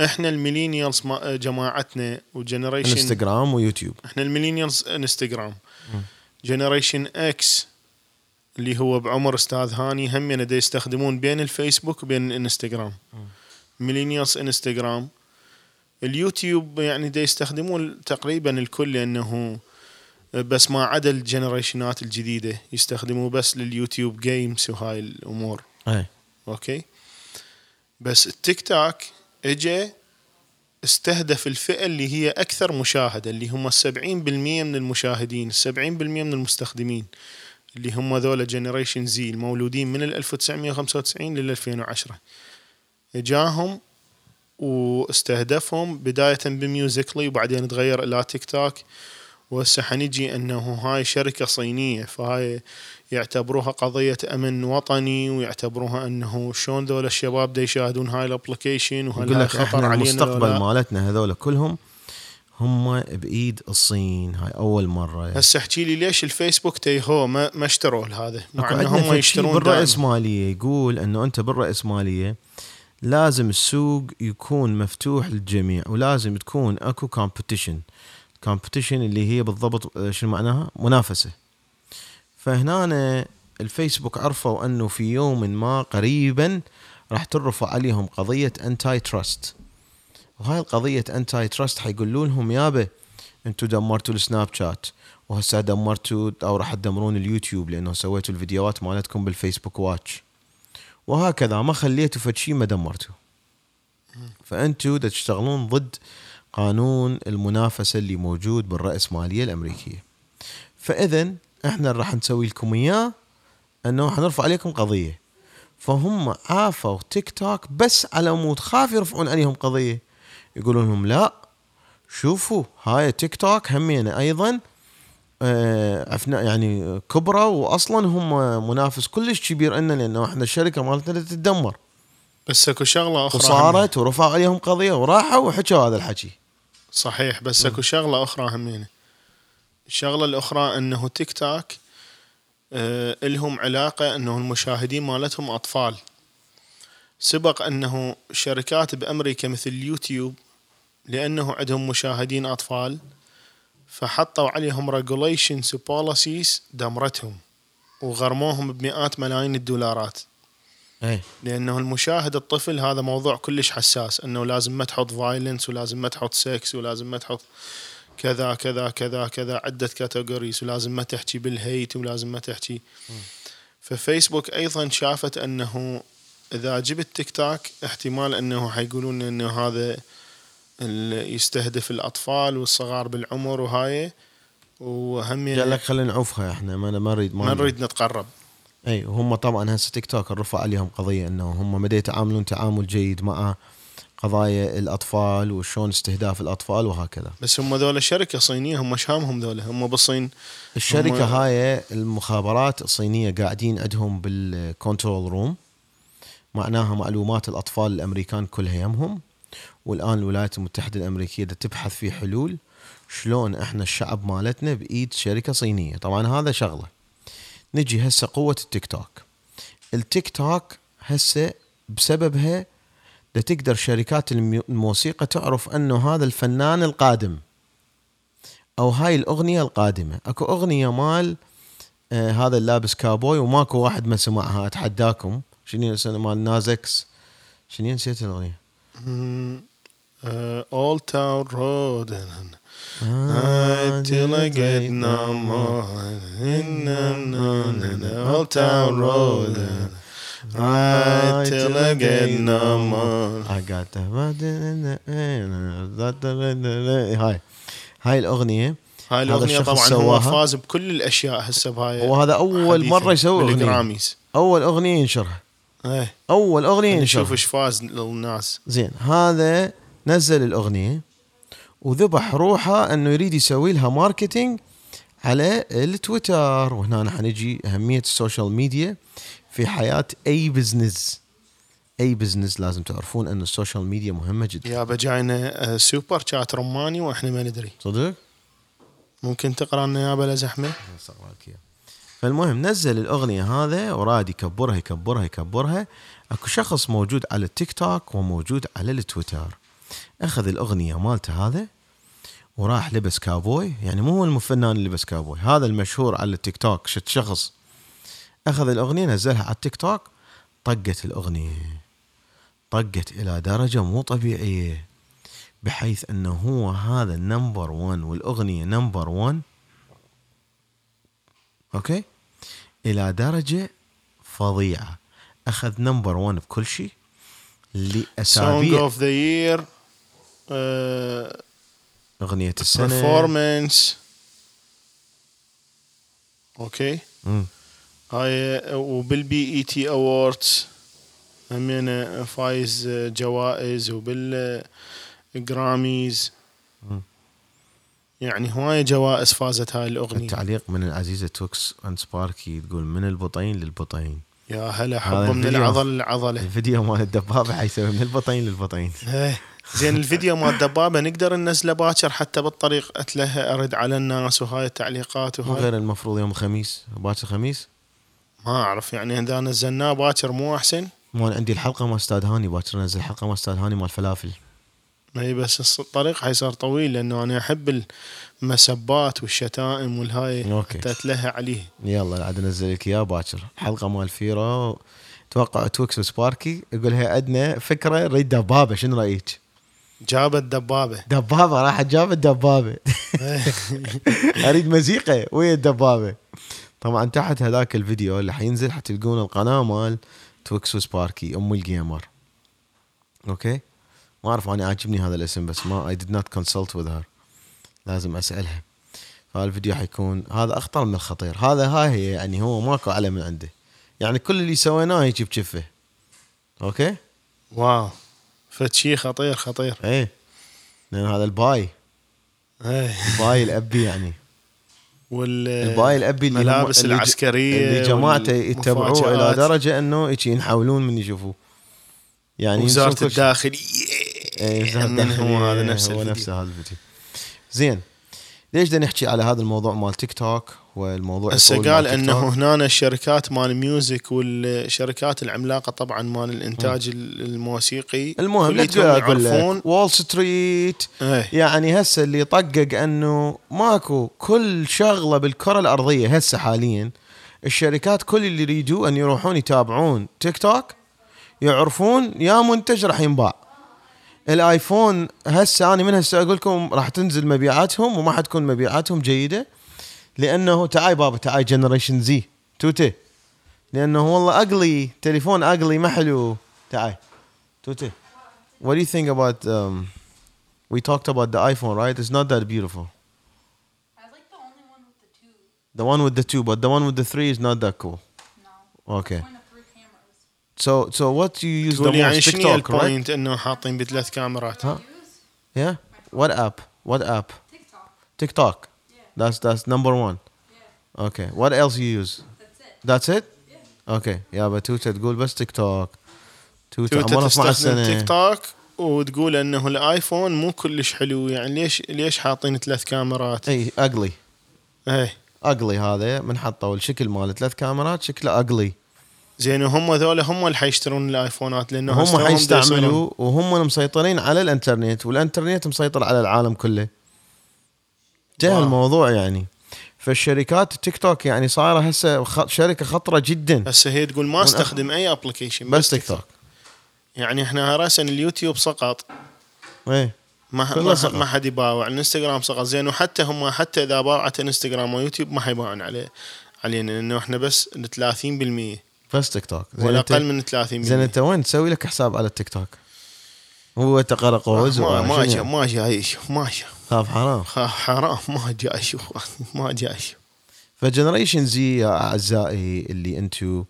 إحنا ال millennials ما- جماعتنا و generation إنستغرام ويوتيوب. إحنا ال millennials إنستغرام. generation X اللي هو بعمر أستاذ هاني هم دا يستخدمون بين الفيسبوك وبين الإنستغرام. millennials إنستغرام. اليوتيوب يعني دا يستخدمون تقريبا الكل لأنه بس ما عدا ال generationات الجديدة يستخدموا بس لليوتيوب games وهاي الأمور. إيه أوكي؟ بس التيك توك اجى استهدف الفئة اللي هي أكثر مشاهدة اللي هم 70% من المشاهدين 70% من المستخدمين. اللي هم ذولا generation Z المولودين من ال 1995 لل 2010 جاهم واستهدفهم بداية بميوزيكلي وبعدين تغير إلى تيك توك وهسه حنجي أنه هاي شركة صينية فهاي يعتبروها قضية أمن وطني ويعتبروها أنه شلون ذول الشباب دا يشاهدون هاي ال application وهل خطر علينا المستقبل؟ مالتنا هذول كلهم هم بإيد الصين. هاي أول مرة. هسه احكي لي ليش الفيسبوك تيهو ما, ما اشتروا هذا مع عندنا هم يشترون دائما. بالرأسمالية يقول إنه أنت بالرأسمالية لازم السوق يكون مفتوح للجميع ولازم تكون أكو competition competition اللي هي بالضبط آه، شنو معناها؟ منافسة. فهنا الفيسبوك عرفوا إنه في يوم ما قريبا راح ترفع عليهم قضية antitrust وهاي القضية antitrust حيقولوا لهم يابا أنتم دمرتوا السناب شات وهسه دمرتوا أو راح تدمرون اليوتيوب لأنه سويتوا الفيديوهات مالتكم بالفيسبوك Watch. وهكذا ما خليتوا فد شيء ما دمرتوا. فانتوا تشتغلون ضد قانون المنافسة اللي موجود بالرأسماليه الأمريكية. فاذا إحنا راح نسوي لكم إياه أنه حنرفع عليكم قضية. فهم عافوا تيك توك بس على مود خاف يرفعون عليهم قضية. يقولون لهم لا شوفوا هاي تيك توك همينه أيضا آه، عفنا يعني كبرى واصلا هم منافس كلش كبير لنا لأنه إحنا الشركة مالتنا تتدمر. بس أكو شغلة أخرى وصارت ورفع عليهم قضية وراحوا وحكوا هذا الحكي. صحيح بس أكو شغلة أخرى همينه الشغلة الأخرى إنه تيك توك آه لهم علاقة إنه المشاهدين مالتهم أطفال. سبق إنه شركات بأمريكا مثل اليوتيوب لأنه عندهم مشاهدين أطفال فحطوا عليهم regulations وبوليسيز دمرتهم وغرموهم بمئات ملايين الدولارات. اي لأنه المشاهد الطفل هذا موضوع كلش حساس إنه لازم ما تحط violence ولازم ما تحط سكس ولازم ما تحط كذا كذا كذا كذا عدة categories ولازم ما تحكي بال hate ولازم ما تحكي. ففيسبوك أيضا شافت إنه إذا جبت تيك توك احتمال إنه حيقولون إنه هذا ال- يستهدف الأطفال والصغار بالعمر وهاي وهم قال لك خلينا نعوفها إحنا ما ما نريد ما نريد نتقرب. أي وهم طبعا هسه تيك توك رفع عليهم قضية إنه هم ما يتعاملون تعامل جيد مع قضايا الأطفال وشلون استهداف الأطفال وهكذا. بس هم ذولا شركة صينية هم شامهم ذولا هم بالصين. الشركة هم- هاي المخابرات الصينية قاعدين عندهم بال control room معناها معلومات الأطفال الأمريكان كلها يمهم. والآن الولايات المتحدة الأمريكية تبحث في حلول شلون إحنا الشعب مالتنا بإيد شركة صينية. طبعا هذا شغلة. نجي هسه قوة التيك توك. التيك توك هسه بسببها دا تقدر شركات الموسيقى تعرف انه هذا الفنان القادم أو هاي الأغنية القادمة. أكو أغنية مال آه هذا اللابس كابوي وماكو واحد ما سمعها. أتحداكم. شنو مال نازكس؟ شنو نسيت الأغنية؟ Old Town Road till I get no more. Old town road Right till I get no more. I got the هاي هاي الاغنيه هاي الاغنيه طبعا هو. فاز بكل الأشياء هسه بهاي وهذا أول مرة يسوي أغنية. بال Grammys. أول أغنية ينشرها. إيه. أول أغنية نشوف ينشرها. إيش فاز للناس. زين هذا نزل الأغنية وذبح روحه إنه يريد يسوي لها marketing على التويتر. وهنا نحن نجي أهمية ال social media في حياة أي business أي business لازم تعرفون إن ال social media مهمة جدا. يابا جاينا آه، super chat رماني وإحنا ما ندري. صدق؟ ممكن تقرأ لنا يابا لزحمه فالمهم نزل الأغنية هذا وراد يكبرها يكبرها يكبرها. أكو شخص موجود على التيك توك وموجود على التويتر. أخذ الأغنية مالته هذا وراح لبس كابوي يعني مو هو الفنان اللي لبس كابوي هذا المشهور على التيك توك شت شخص أخذ الأغنية نزلها على التيك توك طقت الأغنية طقت إلى درجة مو طبيعية بحيث إنه هو هذا ال number 1 والأغنية number 1 okay؟ إلى درجة فظيعة. أخذ number 1 بكل شيء song لاسابيع of the year أغنية السنة. Performance. okay مم. هاي وبال BET Awards همينه فايز جوائز وبال Grammys مم. يعني هواية جوائز فازت هاي الأغنية. التعليق من العزيزة توكس and سباركي تقول من البطين للبطين. يا هلا حبه من. العضل للعضلة. الفيديو مال الدبابة حيسوي من البطين للبطين. إيه. زين الفيديو مال الدبابه نقدر ننزله باكر حتى بالطريق. اتلهى أرد على الناس وهاي التعليقات وهاي. غير المفروض يوم الخميس باكر الخميس ما أعرف يعني إذا نزلناه باكر مو أحسن؟ مو أنا عندي الحلقة مال أستاذ هاني باكر انزل حلقة مال أستاذ هاني مال فلافل. ما هي بس الطريق حيصير طويل لأنه أنا أحب المسبات والشتائم والهاي. okay. حتى اتلهى عليه. يلا عاد انزل لك إياه باكر. حلقة مال فيرو توقع توكس وسباركي يقول هي عندنا فكرة نريد دبابة. شنو رأيك؟ جابت دبابه دبابة راحت جابت دبابه أريد موسيقى ويا الدبابة. طبعا تحت هذاك الفيديو اللي حينزل حتلقون القناة مال توكس وسباركي أم الجيمر. okay؟ ما أعرف أنا عاجبني هذا الاسم بس ما I did not consult with her. لازم أسألها. فالفيديو حيكون هذا أخطر من الخطير. هذا هاي هي يعني هو ماكو اعلى من عنده. يعني كل اللي سويناه يجي بكفه okay؟ wow. فد شي خطير خطير. إيه. لأن هذا الباي. إيه. باي الأبي يعني. وال الباي الأبي اللي الملابس العسكرية اللي جماعته يتبعوه إلى. درجة إنه يجي ينحولون من يشوفوه. يعني وزارة. الداخلية هو هذا نفس هو. نفسه هذا الفيديو. زين. ليش بدنا نحكي على هذا الموضوع مال تيك توك والموضوع هسه قال إنه؟ هنا الشركات مال ال music والشركات العملاقة طبعا مال الإنتاج المهم الموسيقي لا أقول يعرفون. وول ستريت إيه. يعني هسه اللي يطقق إنه ماكو كل شغلة بالكرة الأرضية هسه حاليا الشركات كل اللي يريدوا أن يروحون يتابعون تيك توك يعرفون يا منتج راح ينباع. الايفون هسه أنا من هسه أقول لكم راح تنزل مبيعاتهم وما حتكون مبيعاتهم جيده لأنه تعاي بابا تعاي generation Z توتي لأنه والله اقلي تليفون اقلي ما حلو تعاي توتي what do you think about um, we talked about the iphone right it's not that beautiful I like the only one with the two. the one with the two but the one with the three is not that cool No. okay What do you use the تقول يعني most? شنو TikTok right? ال point إنه حاطين بثلاث كاميرات. ها yeah? What app? What app? TikTok. TikTok. Yeah. that's that's number one. Yeah. okay. What else you use? That's it. that's it? okay يابا تويتر تقول بس تيك توك تويتر تويتر عمره 12 تستخدم تيك توك وتقول إنه الآيفون مو كلش حلو. يعني ليش ليش حاطين ثلاث كاميرات؟ اي اقلي إيه. اقلي هذا. من حطوا الشكل مال ثلاث كاميرات شكله اقلي زين وهم ذولا هم اللي حيشترون الآيفونات لأنه هم حيستعملوا وهم مسيطرين على الإنترنت والإنترنت مسيطر على العالم كله. انتهى. الموضوع يعني. فالشركات التيك توك يعني صايرة هسه شركة خطرة جدا. هسه هي تقول ما أستخدم أي application بس تيك توك. يعني إحنا راسا اليوتيوب سقط. إيه. ما ما, سقط. ما حد يباوع. الإنستغرام سقط. زين وحتى هم حتى إذا باعت انستغرام ويوتيوب ما حيباعون عليه علينا لأنه إحنا بس 30% بس تيك توك ولا أقل من 30% زين أنت وين تسوي لك حساب على التيك توك؟ هو تقرقوز ما ما وشنو؟ جا ما جاي أشوف ما جا. خاف حرام. خ- حرام. ما جاي أشوف ما جاي أشوف ف generation Z يا أعزائي اللي أنتم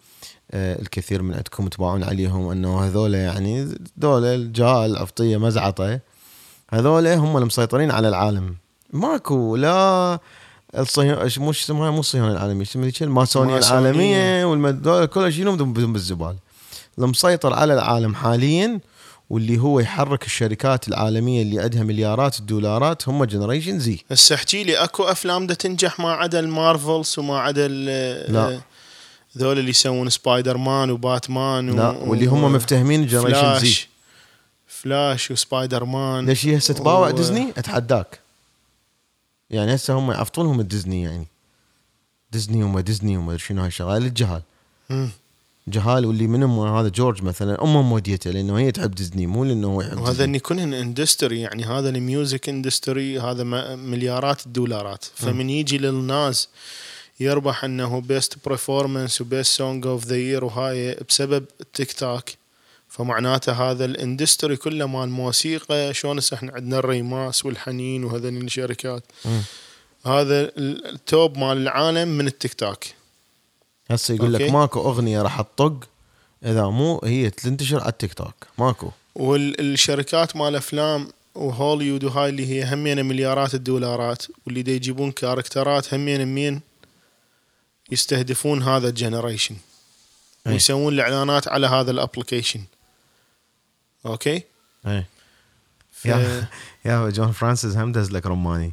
آه، الكثير من عندكم تباعون عليهم إنه هذول يعني ذول الجهال عفطية مزعطة. هذول هم المسيطرين على العالم. ماكو لا الصهيون مش اسمها مو الصهيون العالمية اسمها ذيك الماسونية. العالمية والمد... كل شيء بدون بدون بالزبالة. المسيطر على العالم حاليا واللي هو يحرك الشركات العالمية اللي عندها مليارات الدولارات هم Generation Z هسه احكي لي أكو أفلام دا تنجح ما عدا ال Marvels وما عدا لا. ذول اللي يسوون Spider-Man و Batman و- لا واللي هم مفتهمين Generation Z Flash. و Spider-Man ليش هسه تباوع و- ديزني؟ أتحداك. يعني هسه هم يعفطونهم الديزني يعني. ديزني وما ديزني وما أدري شنو هالشغله للجهال مم. جهال واللي منهم هذا جورج مثلا أمه موديته لأنه هي تحب ديزني مو لأنه هو يحب وهذا. ان يكون industry يعني هذا ال music industry هذا مليارات الدولارات. فمن يجي للناس يربح إنه best performance و best song of the year وهاي بسبب التيك توك فمعناته هذا ال industry كله مال موسيقى شلون إحنا عندنا الريماس والحنين وهذول الشركات. هذا ال- ال top مال العالم من التيك توك هسه يقول لك. ماكو أغنية راح تطق إذا مو هي تنتشر على التيك توك ماكو والشركات مال أفلام وهوليوود وهاي اللي هي همينة مليارات الدولارات واللي دا يجيبون كاركترات همينة مين يستهدفون هذا ال generation أي. ويسوون الإعلانات على هذا ال application Okay؟ إيه. ف... يا يا جون فرانسيس هم دز لك رماني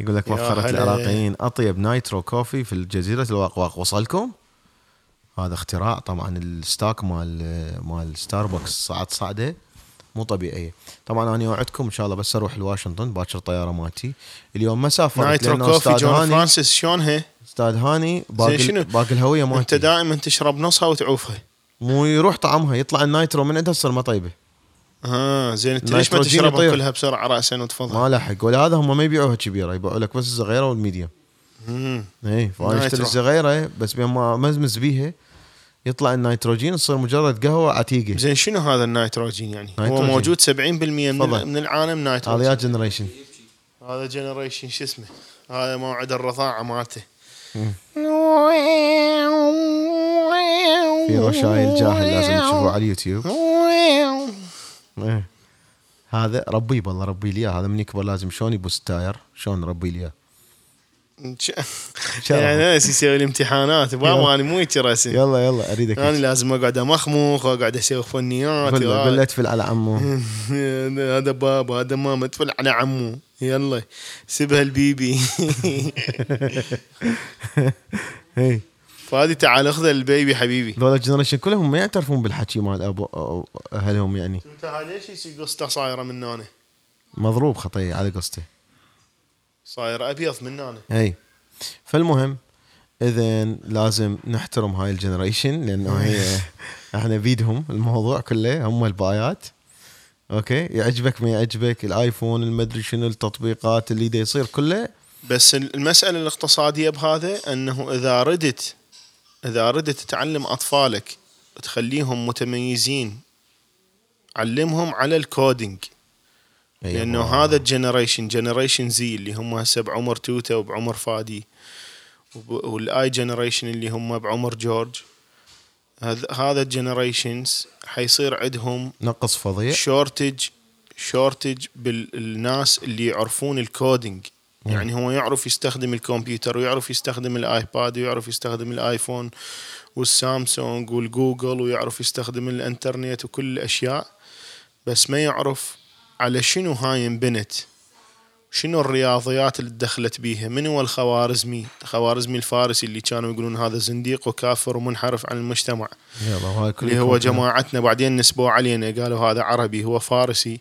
يقول لك هلا. العراقيين أطيب nitro coffee في الجزيرة. الواقواق وصلكم؟ هذا اختراع طبعا ال stock مال مال ستاربكس. صعد صعدة مو طبيعية. طبعا أنا أوعدكم إن شاء الله بس أروح لواشنطن باكر طيارة مالتي. اليوم ما سافرت nitro coffee جون هاني. فرانسيس شلون هي؟ أستاذ هاني باقي شنو؟ باقي الهوية أنت مالتي. دائما تشرب نصها وتعوفها. مو يروح طعمها يطلع ال nitro من عندها تصير ما طيبة. آه زين انت ليش ما تشربها يطير. كلها بسرعة راسا وتفضل؟ ما لحق ولا هذا هم ما يبيعوها كبيرة يبيعوا لك بس الصغيرة وال medium مم. اي فأنا اشتري. الصغيرة بس بما مزمز بيها يطلع النيتروجين تصير مجرد قهوة عتيقة زين شنو هذا النيتروجين يعني؟ هو نيتروجين. موجود 70% من, تفضل. من العالم هذا نيتروجين يا جنريشن هذا جنريشن شو اسمه؟ هذا موعد الرضاعة مالته في رشايل جاهل لازم تشوفوه على اليوتيوب إيه. هذا ربي بالله ربي لي. هذا من يكبر لازم. شلون يبوس التاير شلون ربي لي. يعني ناس يسوي لي امتحانات. بابا أنا مو هيك راسي. يلا يلا أريدك أنا. لازم أقعد أمخمخ وأقعد أسوي فنيات. قل له تفل على عمه هذا بابا هذا ماما. تفل على عمو. يلا. سيبها ال baby. فهذه تعال اخذها ال baby حبيبي. ذولا ال generation كلهم ما يعترفون بالحكي مال ابو أو أهلهم يعني. انت هاي ليش يصير قصته صايرة من هنا مضروب خطيه على قصته صاير أبيض من هنا أي. فالمهم اذا لازم نحترم هاي ال generation لأنه هي إحنا بيدهم الموضوع كله هم البايات. Okay؟ يعجبك ما يعجبك ال iPhone المدري شنو التطبيقات اللي دا يصير كله. بس المسألة الاقتصادية بهذا أنه إذا ردت إذا ردت تعلم أطفالك تخليهم متميزين علمهم على ال coding. أيوة. لأنه هذا ال generation Generation Z اللي هم هسه بعمر توتا وبعمر فادي وال iGeneration اللي هم بعمر جورج. هذا هذا ال generations حيصير عندهم نقص فظيع shortage shortage بالناس اللي يعرفون ال coding. يعني هو يعرف يستخدم الكمبيوتر ويعرف يستخدم ال iPad ويعرف يستخدم ال iPhone وال Samsung وال Google ويعرف يستخدم الإنترنت وكل الأشياء بس ما يعرف على شنو هاي انبنت شنو الرياضيات اللي دخلت بيها من هو الخوارزمي؟ الخوارزمي الفارسي اللي كانوا يقولون هذا زنديق وكافر ومنحرف عن المجتمع. اللي هو جماعتنا بعدين نسبوا علينا قالوا هذا عربي هو فارسي.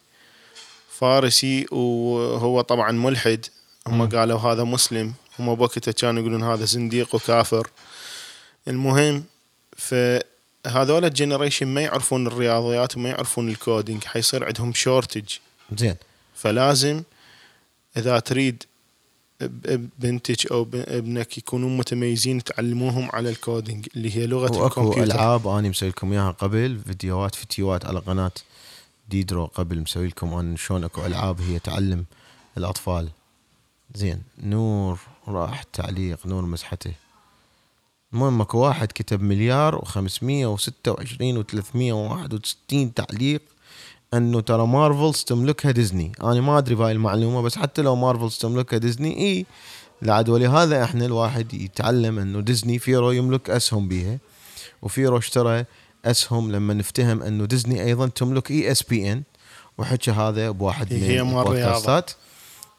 فارسي وهو طبعا ملحد. هم قالوا هذا مسلم. هم بوقتها كانوا يقولون هذا زنديق وكافر. المهم فهذول ال generation ما يعرفون الرياضيات وما يعرفون ال coding حيصير عندهم shortage زين. فلازم إذا تريد بنتك أو ابنك يكونون متميزين تعلموهم على ال coding اللي هي لغة وأكو الكمبيوتر. ألعاب اني مسوي لكم إياها قبل فيديوهات فيديوهات على قناة ديدرو قبل مسوي لكم أنا شلون أكو ألعاب هي تعلم الأطفال. زين نور راح تعليق نور مسحته. المهم اكو واحد كتب مليار و526 و361 تعليق انه ترى Marvels تملكها ديزني. أنا ما أدري بهاي المعلومة بس حتى لو Marvels تملكها ديزني إي لعد ولهذا إحنا الواحد يتعلم إنه ديزني فيرو يملك أسهم بيها وفيرو اشترى أسهم لما نفتهم إنه ديزني أيضا تملك ESPN وحكى هذا بواحد من. البودكاستات.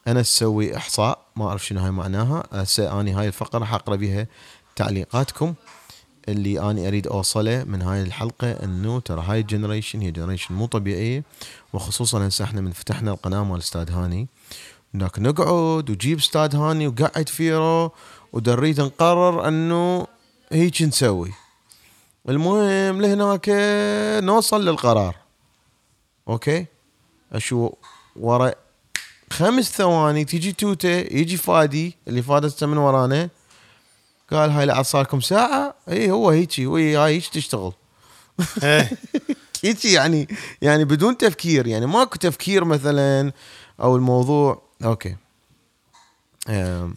أنا أسوي إحصاء ما أعرف شنو هاي معناها. هسه أني هاي الفقرة حقرا بها تعليقاتكم. اللي أني أريد أوصله من هاي الحلقة إنه ترى هاي ال generation هي generation مو طبيعية. وخصوصا هسه إحنا من فتحنا القناة مال أستاذ هاني. هناك نقعد وجيب أستاذ هاني وقعد فيرو ودريد نقرر إنه هيك نسوي. المهم لهناك نوصل للقرار. أوكي؟ أشو ورا خمس ثواني تيجي توته يجي فادي اللي فادت من ورانا قال هاي لعد صار لكم ساعة؟ اي هو هيجي وي هاي هيك تشتغل. إيه. هيجي يعني يعني بدون تفكير يعني ماكو تفكير مثلا أو الموضوع. أوكي.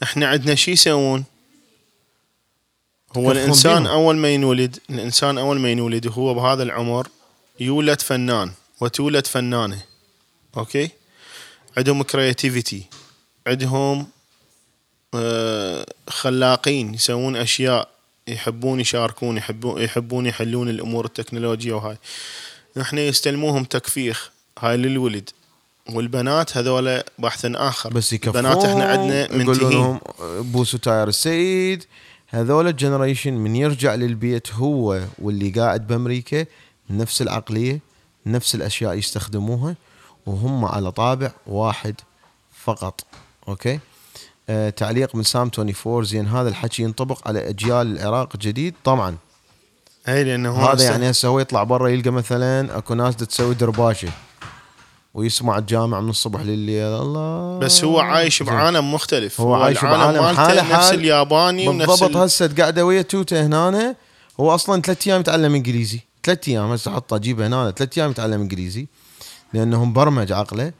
إحنا عندنا شي يسوون؟ هو الإنسان. أول ما ينولد الإنسان أول ما ينولد وهو بهذا العمر يولد فنان وتولد فنانة. أوكي؟ عندهم creativity عندهم آه، خلاقين يسوون أشياء يحبون يشاركون يحبون يحبون يحلون الأمور التكنولوجيا وهاي. إحنا يستلموهم تكفيخ هاي للولد. والبنات هذول بحث آخر. بس يكفون البنات إحنا عندنا منتهين. لهم بوسوا تاير السيد. هذول ال generation من يرجع للبيت هو واللي قاعد بأمريكا نفس العقلية نفس الأشياء يستخدموها. وهم على طابع واحد فقط. أوكي؟ آه تعليق من سام 24 زين هذا الحكي ينطبق على أجيال العراق الجديد طبعا. أي لأنه هذا يعني هسه هو يطلع برا يلقى مثلا أكو ناس تسوي درباشة ويسمع الجامع من الصبح لليل. الله. بس هو عايش. بعالم مختلف. هو عايش بعالم مالته نفس الياباني ونفس بالضبط ال... هسه قاعدة ويا توتة هنا هو أصلا ثلاث أيام يتعلم إنجليزي. ثلاث أيام هسه حطه جيبه هنا ثلاث أيام يتعلم إنجليزي. لأنه مبرمج عقله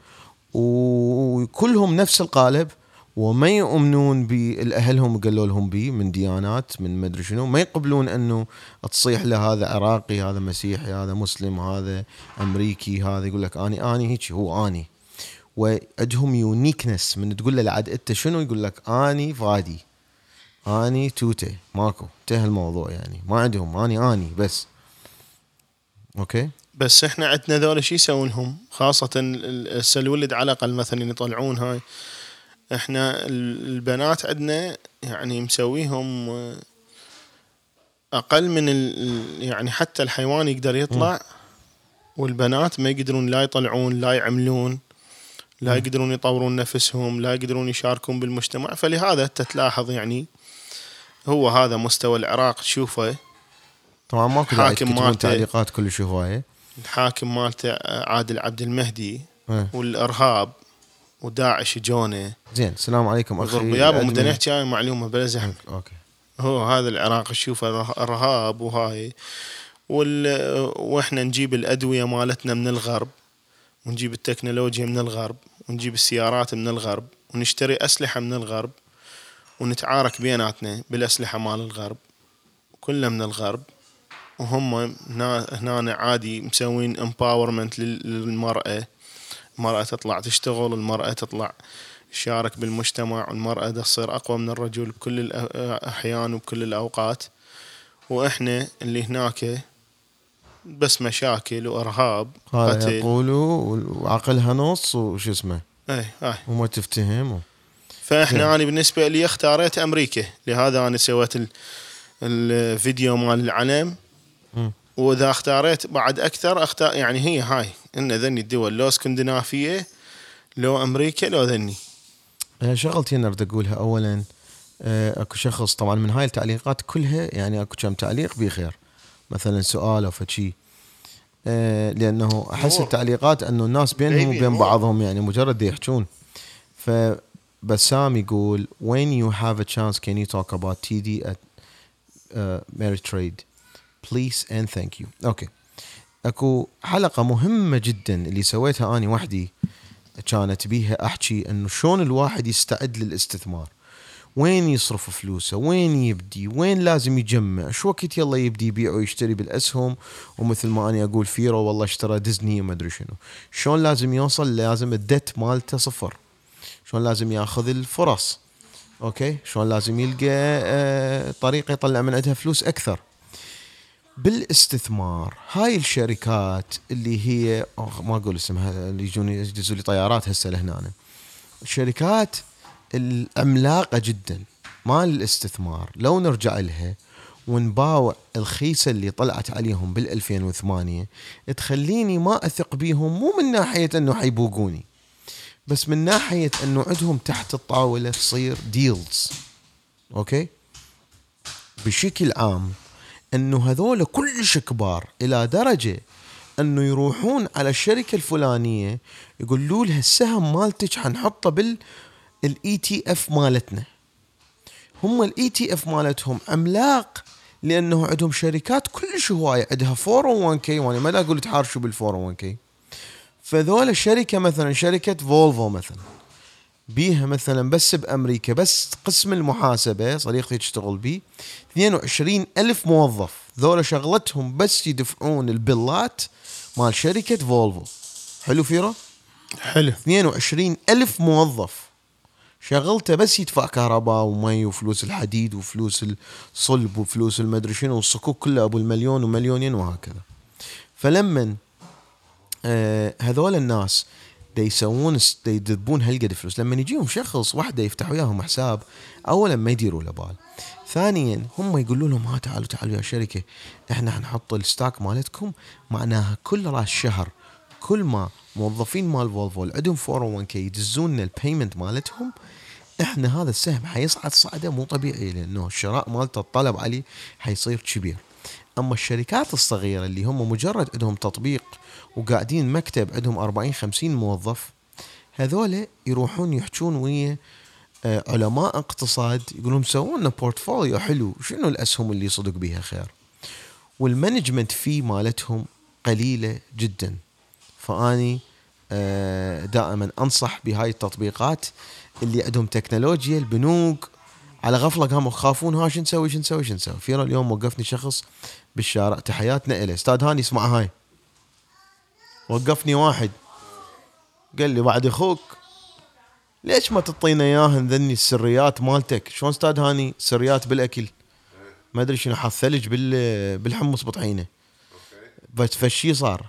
وكلهم نفس القالب وما يؤمنون بالاهلهم قالوا لهم بيه من ديانات من مدري شنو ما يقبلون أنه تصيح له هذا عراقي هذا مسيحي هذا مسلم هذا أمريكي هذا يقول لك أني أني هيك هو أني. وعندهم يونيكنس من تقول له لعد أنت شنو؟ يقول لك أني فادي. أني توته ماكو. انتهى الموضوع يعني. ما عندهم. أني أني بس. أوكي. بس إحنا عندنا ذولا شو يسوون هم خاصة ال- هسه الولد على الأقل مثلا يطلعون هاي. إحنا ال- البنات عندنا يعني مسويهم آه، أقل من ال يعني حتى الحيوان يقدر يطلع والبنات ما يقدرون لا يطلعون لا يعملون لا يقدرون يطورون نفسهم لا يقدرون يشاركون بالمجتمع. فلهذا أنت تلاحظ يعني هو هذا مستوى العراق تشوفه طبعا ماكو حاكم مالته. تعليقات كلش هواية الحاكم مالته عادل عبد المهدي إيه. والإرهاب وداعش جونة زين السلام عليكم أخي يابا. بدنا نحكي هاي معلومة بلا زحمة أوكي هو هذا العراق ره- ارهاب وهاي وال... وإحنا نجيب الأدوية مالتنا من الغرب ونجيب التكنولوجيا من الغرب ونجيب السيارات من الغرب ونشتري أسلحة من الغرب ونتعارك بيناتنا بالأسلحة مال الغرب كله من الغرب وهم هنا هنا عادي مسوين امباورمنت للمرأة. المرأة تطلع تشتغل المرأة تطلع تشارك بالمجتمع والمرأة تصير أقوى من الرجل بكل الأحيان وبكل الأوقات. وإحنا اللي هناك بس مشاكل وإرهاب. قتل. يقولوا وعقلها نص وش اسمه؟ أي أي وما تفتهم و... فاحنا. أنا بالنسبة لي اختاريت أمريكا. لهذا أنا سويت ال- الفيديو مال العلم. وإذا اختاريت بعد أكثر اختار يعني هي هاي. إن ذني الدول لو اسكندنافية لو أمريكا لو ذني. آه، شغلتين اريد أقولها اولا آه، أكو شخص طبعا من هاي التعليقات كلها يعني أكو كم تعليق بخير. مثلا سؤال أو فشي آه، لأنه أحس. التعليقات إنه الناس بينهم وبين. بعضهم يعني مجرد يحجون. فبسام يقول when you have a chance can you talk about TD at uh, Merit Please and thank you. أوكي أكو حلقة مهمة جدا اللي سويتها أني وحدي كانت بيها أحكي إنه شلون الواحد يستعد للاستثمار. وين يصرف فلوسه؟ وين يبدي؟ وين لازم يجمع؟ شو وقت يلا يبدي يبيع ويشتري بالأسهم؟ ومثل ما أني أقول فيرو والله اشترى ديزني وما أدري شنو. شلون لازم يوصل؟ لازم الدت مالته صفر. شلون لازم ياخذ الفرص؟ أوكي؟ شلون لازم يلقى آه، طريقه يطلع من عندها فلوس أكثر؟ بالاستثمار. هاي الشركات اللي هي ما أقول اسمها اللي يجون يحجزوا لي طيارات هسه لهنا. الشركات العملاقه جدا مال الاستثمار. لو نرجع لها ونباوع الخيسة اللي طلعت عليهم بال 2008 تخليني ما أثق بيهم مو من ناحية إنه حيبوقوني بس من ناحية إنه عندهم تحت الطاولة تصير deals أوكي؟ بشكل عام أنه هذول كلش كبار إلى درجة أنه يروحون على الشركة الفلانية يقولوا لها السهم مالتك حنحطه بال ETF مالتنا. هم ال ETF مالتهم عملاق لأنه عندهم شركات كلش هواية عندها 401 k وأنا ما أقول تحارشوا بال 401 k فذول الشركة مثلا شركة فولفو مثلا. بيها مثلا بس بأمريكا بس قسم المحاسبة صديقتي تشتغل بيه. 22 ألف موظف ذولا شغلتهم بس يدفعون البلات مال شركة فولفو. حلو فيرو حلو. 22 ألف موظف شغلته بس يدفع كهرباء ومي وفلوس الحديد وفلوس الصلب وفلوس المدري شنو والصكوك كلها أبو المليون ومليونين وهكذا. فلما آه هذول الناس يسوون يدبون هالقد فلوس. لما يجيهم شخص واحدة يفتح وياهم حساب اولا ما يديروا له بال. ثانيا هم يقولوا لهم ها تعالوا تعالوا يا شركة إحنا حنحط ال stock مالتكم معناها كل راس شهر كل ما موظفين مال فولفو عندهم 401 k يدزون لنا ال payment مالتهم إحنا هذا السهم حيصعد صعدة مو طبيعي لأنه الشراء مالته الطلب عليه حيصير كبير. أما الشركات الصغيرة اللي هم مجرد عندهم تطبيق وقاعدين مكتب عندهم 40 50 موظف هذول يروحون يحجون ويا آه، علماء اقتصاد يقولون سووا لنا portfolio حلو شنو الأسهم اللي صدق بيها خير؟ وال management fee مالتهم قليلة جدا. فأني آه، دائما أنصح بهاي التطبيقات اللي عندهم تكنولوجيا البنوك على غفلة قاموا يخافون ها شو نسوي شو نسوي شو نسوي؟ فيرا اليوم وقفني شخص بالشارع تحياتنا إله أستاذ هاني اسمع هاي. وقفني واحد. قال لي بعد أخوك ليش ما تعطينا إياهن ذني السريات مالتك؟ شلون أستاذ هاني؟ سريات بالأكل. ما أدري شنو حاط ثلج بال بالحمص بطحينه. بس فشي صار.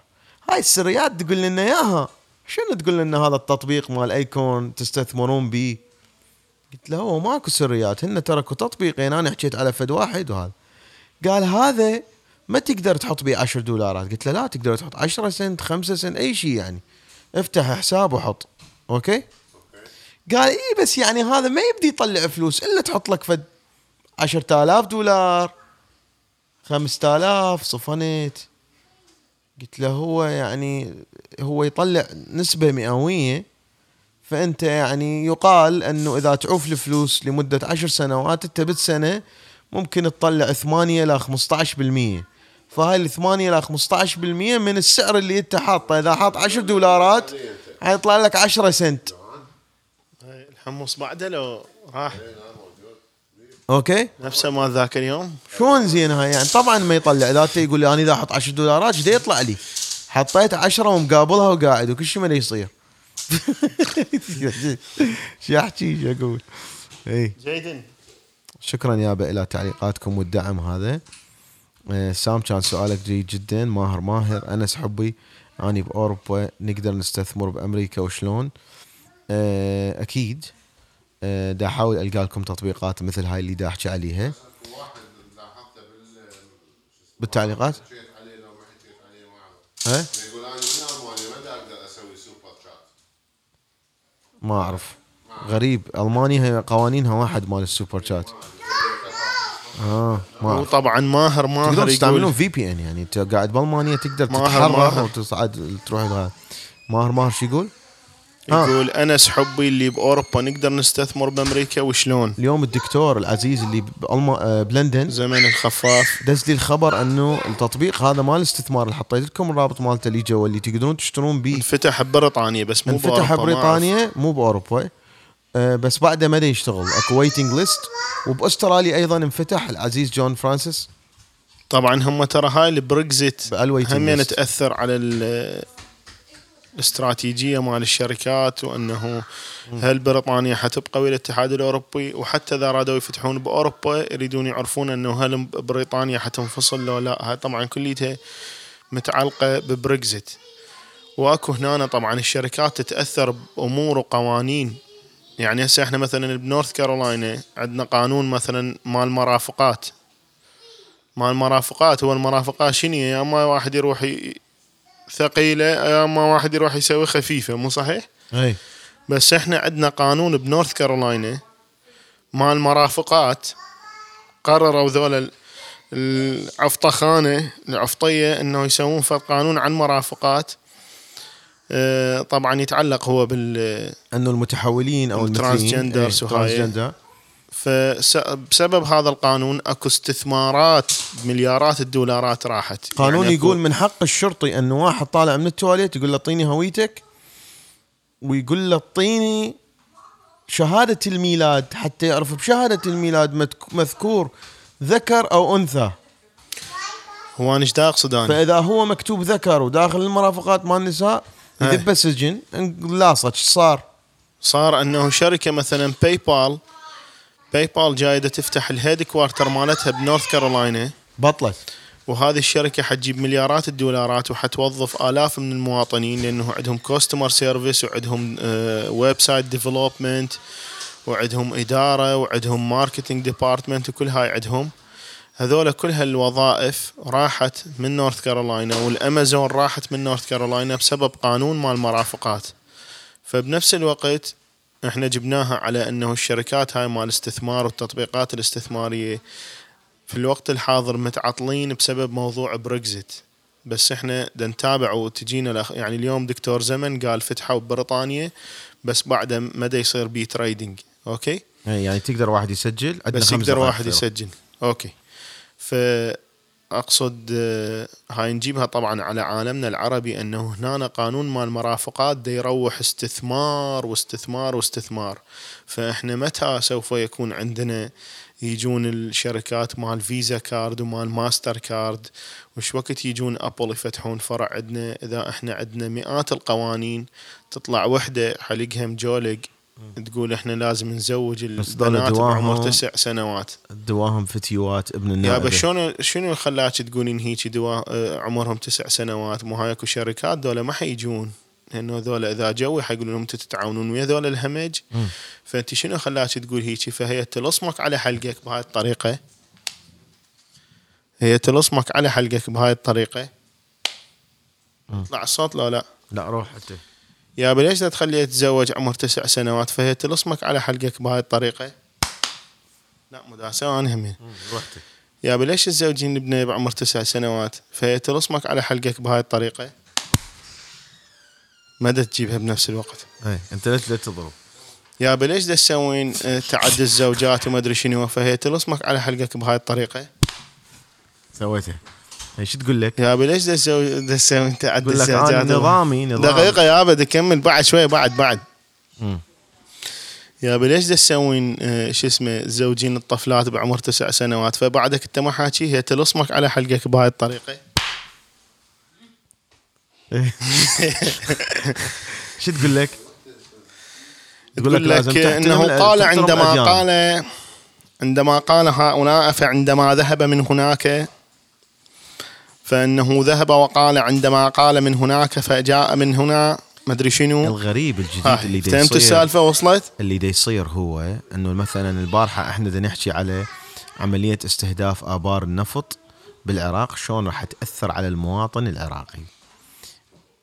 هاي السريات تقول لنا إياها. شنو تقول لنا هذا التطبيق مال Acorns تستثمرون بيه؟ قلت له هو ماكو سريات هن تركوا تطبيقين. أنا حكيت على فد واحد وهذا. قال هذا ما تقدر تحط بيه 10 دولارات؟ قلت له لا تقدر تحط 10 سنت 5 سنت أي شيء يعني. افتح حساب وحط. أوكي؟ قال اي بس يعني هذا ما يبدي يطلع فلوس إلا تحط لك فد 10000 دولار 5000 صفنت قلت له هو يعني هو يطلع نسبة مئوية فأنت يعني يقال أنه إذا تعوف الفلوس لمدة عشر سنوات أنت بالسنة ممكن تطلع 8 إلى 15% فهاي ال 8 إلى 15% من السعر اللي أنت حاطه. إذا حاط 10 دولارات حيطلع لك 10 سنت. هاي الحمص بعده لو راح. أوكي؟ نفسه ما ذاك اليوم. شلون زين هاي؟ يعني طبعا ما يطلع. أنت يقول لي أنا إذا أحط 10 دولارات إيش يطلع لي؟ حطيت 10 ومقابلها وقاعد وكل شيء ما يصير. شو أحكي شو أقول؟ اي جيد شكرا يابا إلى تعليقاتكم والدعم هذا. سام كان سؤالك جيد جدا ماهر ماهر. أنس حبي اني بأوروبا نقدر نستثمر بأمريكا وشلون؟ آه، أكيد. آه، دا احاول ألقى لكم تطبيقات مثل هاي اللي دا أحكي عليها. بالتعليقات؟ ها؟ ما أعرف. غريب. ألمانيا قوانينها واحد مال السوبر شات آه ما وطبعا ماهر ماهر تقدرون تستعملون في بي ان يعني انت قاعد بالمانيا تقدر ماهر- تتحرر ماهر. وتصعد تروح لها ماهر ماهر شو يقول؟ آه. يقول أنس حبي اللي بأوروبا نقدر نستثمر بأمريكا وشلون؟ اليوم الدكتور العزيز اللي بألما... آه، بلندن زمن الخفاف دز لي الخبر إنه التطبيق هذا مال الاستثمار اللي حطيت لكم الرابط مالته اللي جوا اللي تقدرون تشترون بيه انفتح ببريطانيا بس مو انفتح بأوروبا، ما أعرف. بريطانيا مو بأوروبا آه، بس بعده ما يشتغل. أكو waiting list وبأستراليا أيضا انفتح العزيز جون فرانسيس. طبعا هم ترى هاي البريكزيت هم ليست. تأثر على ال- الاستراتيجية مال الشركات وأنه هل بريطانيا حتبقى ويا الاتحاد الأوروبي؟ وحتى إذا أرادوا يفتحون بأوروبا يريدون يعرفون أنه هل بريطانيا حتنفصل لو لا. هاي طبعا كليتها متعلقة ببريكزيت. وأكو هنا طبعا الشركات تتأثر بأمور وقوانين يعني هسه إحنا مثلا بنورث كارولاينا عندنا قانون مثلا مال مرافقات. مال المرافقات هو المرافقات شنو؟ يا إما واحد يروح ثقيلة يا إما واحد يروح يسوي خفيفة مو صحيح؟ أي. بس إحنا عندنا قانون بنورث كارولاينا مال مرافقات. قرروا ذولا ال- العفطخانة العفطية إنه يسوون فد قانون عن مرافقات. طبعا يتعلق هو بال أنه المتحولين أو ال transgenders وهاي. transgender فبسبب هذا القانون أكو استثمارات بمليارات الدولارات راحت قانون يعني يقول من حق الشرطي انه واحد طالع من التواليت يقول له اعطيني هويتك ويقول له اعطيني شهادة الميلاد حتى يعرف بشهادة الميلاد مذكور ذكر أو أنثى هو أنا إيش اقصد أنا؟ فإذا هو مكتوب ذكر وداخل المرافقات مال النساء يذبه سجن لاصق إيش صار؟ صار أنه شركة مثلا PayPal PayPal جاي دا تفتح ال headquarter مالتها بنورث كارولاينا. بطلت. وهذه الشركة حتجيب مليارات الدولارات وحتوظف آلاف من المواطنين لأنه عندهم customer service وعندهم website development وعندهم إدارة وعندهم marketing department وكل هاي عندهم. هذول كل هالوظائف راحت من نورث كارولاينا والأمازون راحت من نورث كارولاينا بسبب قانون مال مرافقات. فبنفس الوقت إحنا جبناها على إنه الشركات هاي مال الاستثمار والتطبيقات الاستثمارية في الوقت الحاضر متعطلين بسبب موضوع بريكزيت. بس إحنا نتابع وتجينا يعني اليوم دكتور زمن قال فتحوا ببريطانيا بس بعده ما دا يصير بي trading أوكي؟ إيه، يعني تقدر واحد يسجل؟ بس يقدر واحد. يسجل. أوكي. فأقصد آه، هاي نجيبها طبعا على عالمنا العربي أنه هنا قانون مال مرافقات دا يروح استثمار واستثمار واستثمار. فإحنا متى سوف يكون عندنا يجون الشركات مال Visa Card ومال ماستر كارد؟ وش وقت يجون Apple يفتحون فرع عندنا؟ إذا إحنا عندنا مئات القوانين تطلع وحدة حلقها مجولق تقول إحنا لازم نزوج البنات بعمر تسع سنوات. دواهم فتيوات ابن يا النائبة شلون شنو خلاك تقولين هيك دوا آه، عمرهم تسع سنوات؟ مو هاي أكو شركات دولة ما حيجون. لأنه ذولا إذا جو حيقولون لهم أنتم تتعاونون ويا ذولا الهمج. فأنت شنو خلاك تقول هيك؟ فهي تلصمك على حلقك بهاي الطريقة. هي تلصمك على حلقك بهاي الطريقة. طلع الصوت لو لا. لا روح حتى يا ليش لا تخليه يتزوج عمر تسع سنوات فهي تلصمك على حلقك بهاي الطريقة؟ لا مداسه أنا همين يا ليش الزوجين نبني بعمر تسع سنوات فهي تلصمك على حلقك بهاي الطريقة؟ مدى تجيبها بنفس الوقت. اي أنت ليش لا تضرب؟ يا ليش تسوين آه، تعدي الزوجات وما أدري شنو؟ فهي تلصمك على حلقك بهاي الطريقة. سويته اي شو تقول لك؟ يا أبي ليش تسوي تسوين تعدي تقول لك أنا نظامي نظام دقيقة يا أبي اكمل بعد شوي بعد بعد مم. يا أبي ليش تسوين آه، شو اسمه زوجين الطفلات بعمر تسع سنوات فبعدك أنت ما حاكي هي تلصمك على حلقك بهاي الطريقة شو تقول لك؟ تقول لك تحترم إنه ال- قال عندما. قال عندما قال هؤلاء فعندما ذهب من هناك فإنه ذهب وقال عندما قال من هناك فجاء من هنا ما أدري شنو الغريب الجديد ها، اللي فهمت يصير السالفه وصلت؟ اللي دا يصير هو إنه مثلا البارحة إحنا دا نحكي على عملية استهداف آبار النفط بالعراق شلون راح تأثر على المواطن العراقي.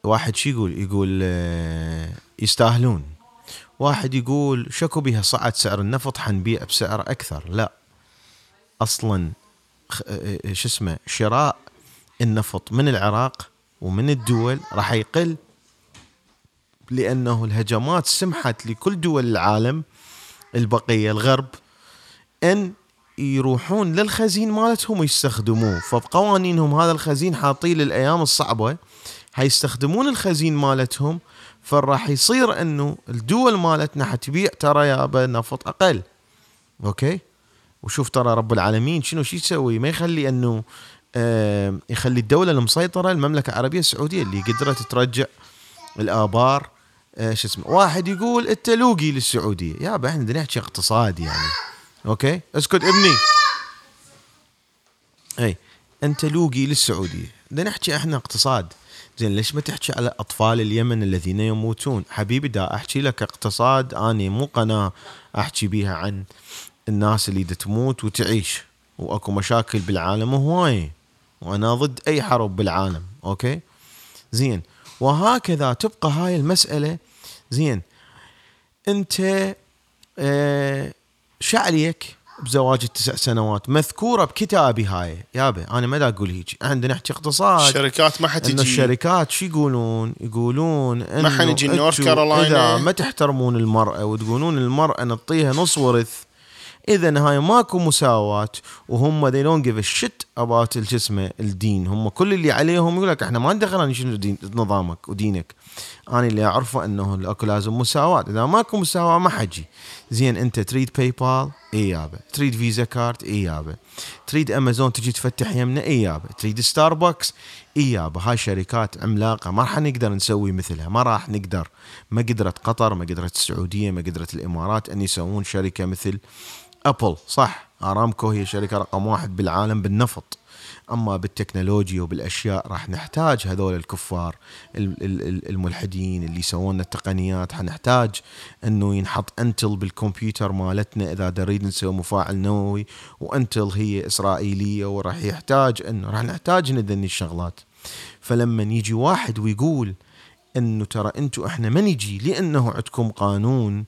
واحد شو يقول؟ يقول آه، يستاهلون. واحد يقول شكو بها صعد سعر النفط حنبيع بسعر أكثر، لا أصلا آه، آه، شو اسمه شراء النفط من العراق ومن الدول راح يقل لأنه الهجمات سمحت لكل دول العالم البقية الغرب أن يروحون للخزين مالتهم ويستخدموه. فبقوانينهم هذا الخزين حاطين للأيام الصعبة حيستخدمون الخزين مالتهم فراح يصير أنه الدول مالتنا حتبيع ترى يابا نفط أقل. أوكي؟ وشوف ترى رب العالمين شنو شو يسوي؟ ما يخلي أنه يخلي الدولة المسيطرة المملكة العربية السعودية اللي قدرت ترجع الآبار آه شو اسمه واحد يقول التلوقي للسعودية. يابا إحنا بدنا نحكي اقتصاد يعني. أوكي؟ اسكت ابني. إي أنت لوقي للسعودية. بدنا نحكي إحنا اقتصاد. زين ليش ما تحكي على أطفال اليمن الذين يموتون؟ حبيبي دا أحكي لك اقتصاد. أني مو قناة أحكي بيها عن الناس اللي تموت وتعيش. وأكو مشاكل بالعالم هوايه وأنا ضد أي حرب بالعالم أوكي؟ زين. وهكذا تبقى هاي المسألة. زين. أنت آه شعليك بزواج التسع سنوات مذكورة بكتابي هاي. يابا أنا ما دا أقول هيك. عندنا نحكي اقتصاد. الشركات ما حتجي. الشركات شو يقولون؟ يقولون انه حنجي نورث كارولاينا. إذا ما تحترمون المرأة وتقولون المرأة نعطيها نص ورث إذا هاي ماكو مساواة وهم they don't give a shit about شو اسمه الدين. هم كل اللي عليهم يقول لك إحنا ما ندخل شنو دين نظامك ودينك. أنا اللي أعرفه إنه اكو لازم مساواة. إذا ماكو مساواة ما حجي. زين أنت تريد PayPal اي يابا تريد Visa Card اي يابا تريد امازون تجي تفتح يمنا؟ اي يابا تريد ستاربكس يابا هاي شركات عملاقة ما راح نقدر نسوي مثلها ما راح نقدر. ما قدرت قطر ما قدرت السعودية ما قدرت الإمارات أن يسوون شركة مثل Apple صح آرامكو هي شركة رقم واحد بالعالم بالنفط. أما بالتكنولوجيا وبالأشياء راح نحتاج هذول الكفار ال- ال- ال- الملحدين اللي يسوون التقنيات. حنحتاج إنه ينحط انتل بالكمبيوتر مالتنا إذا نريد نسوي مفاعل نووي وإنتل هي إسرائيلية وراح يحتاج إنه راح نحتاج ذني الشغلات. فلما يجي واحد ويقول إنه ترى أنتم إحنا ما نجي لأنه عندكم قانون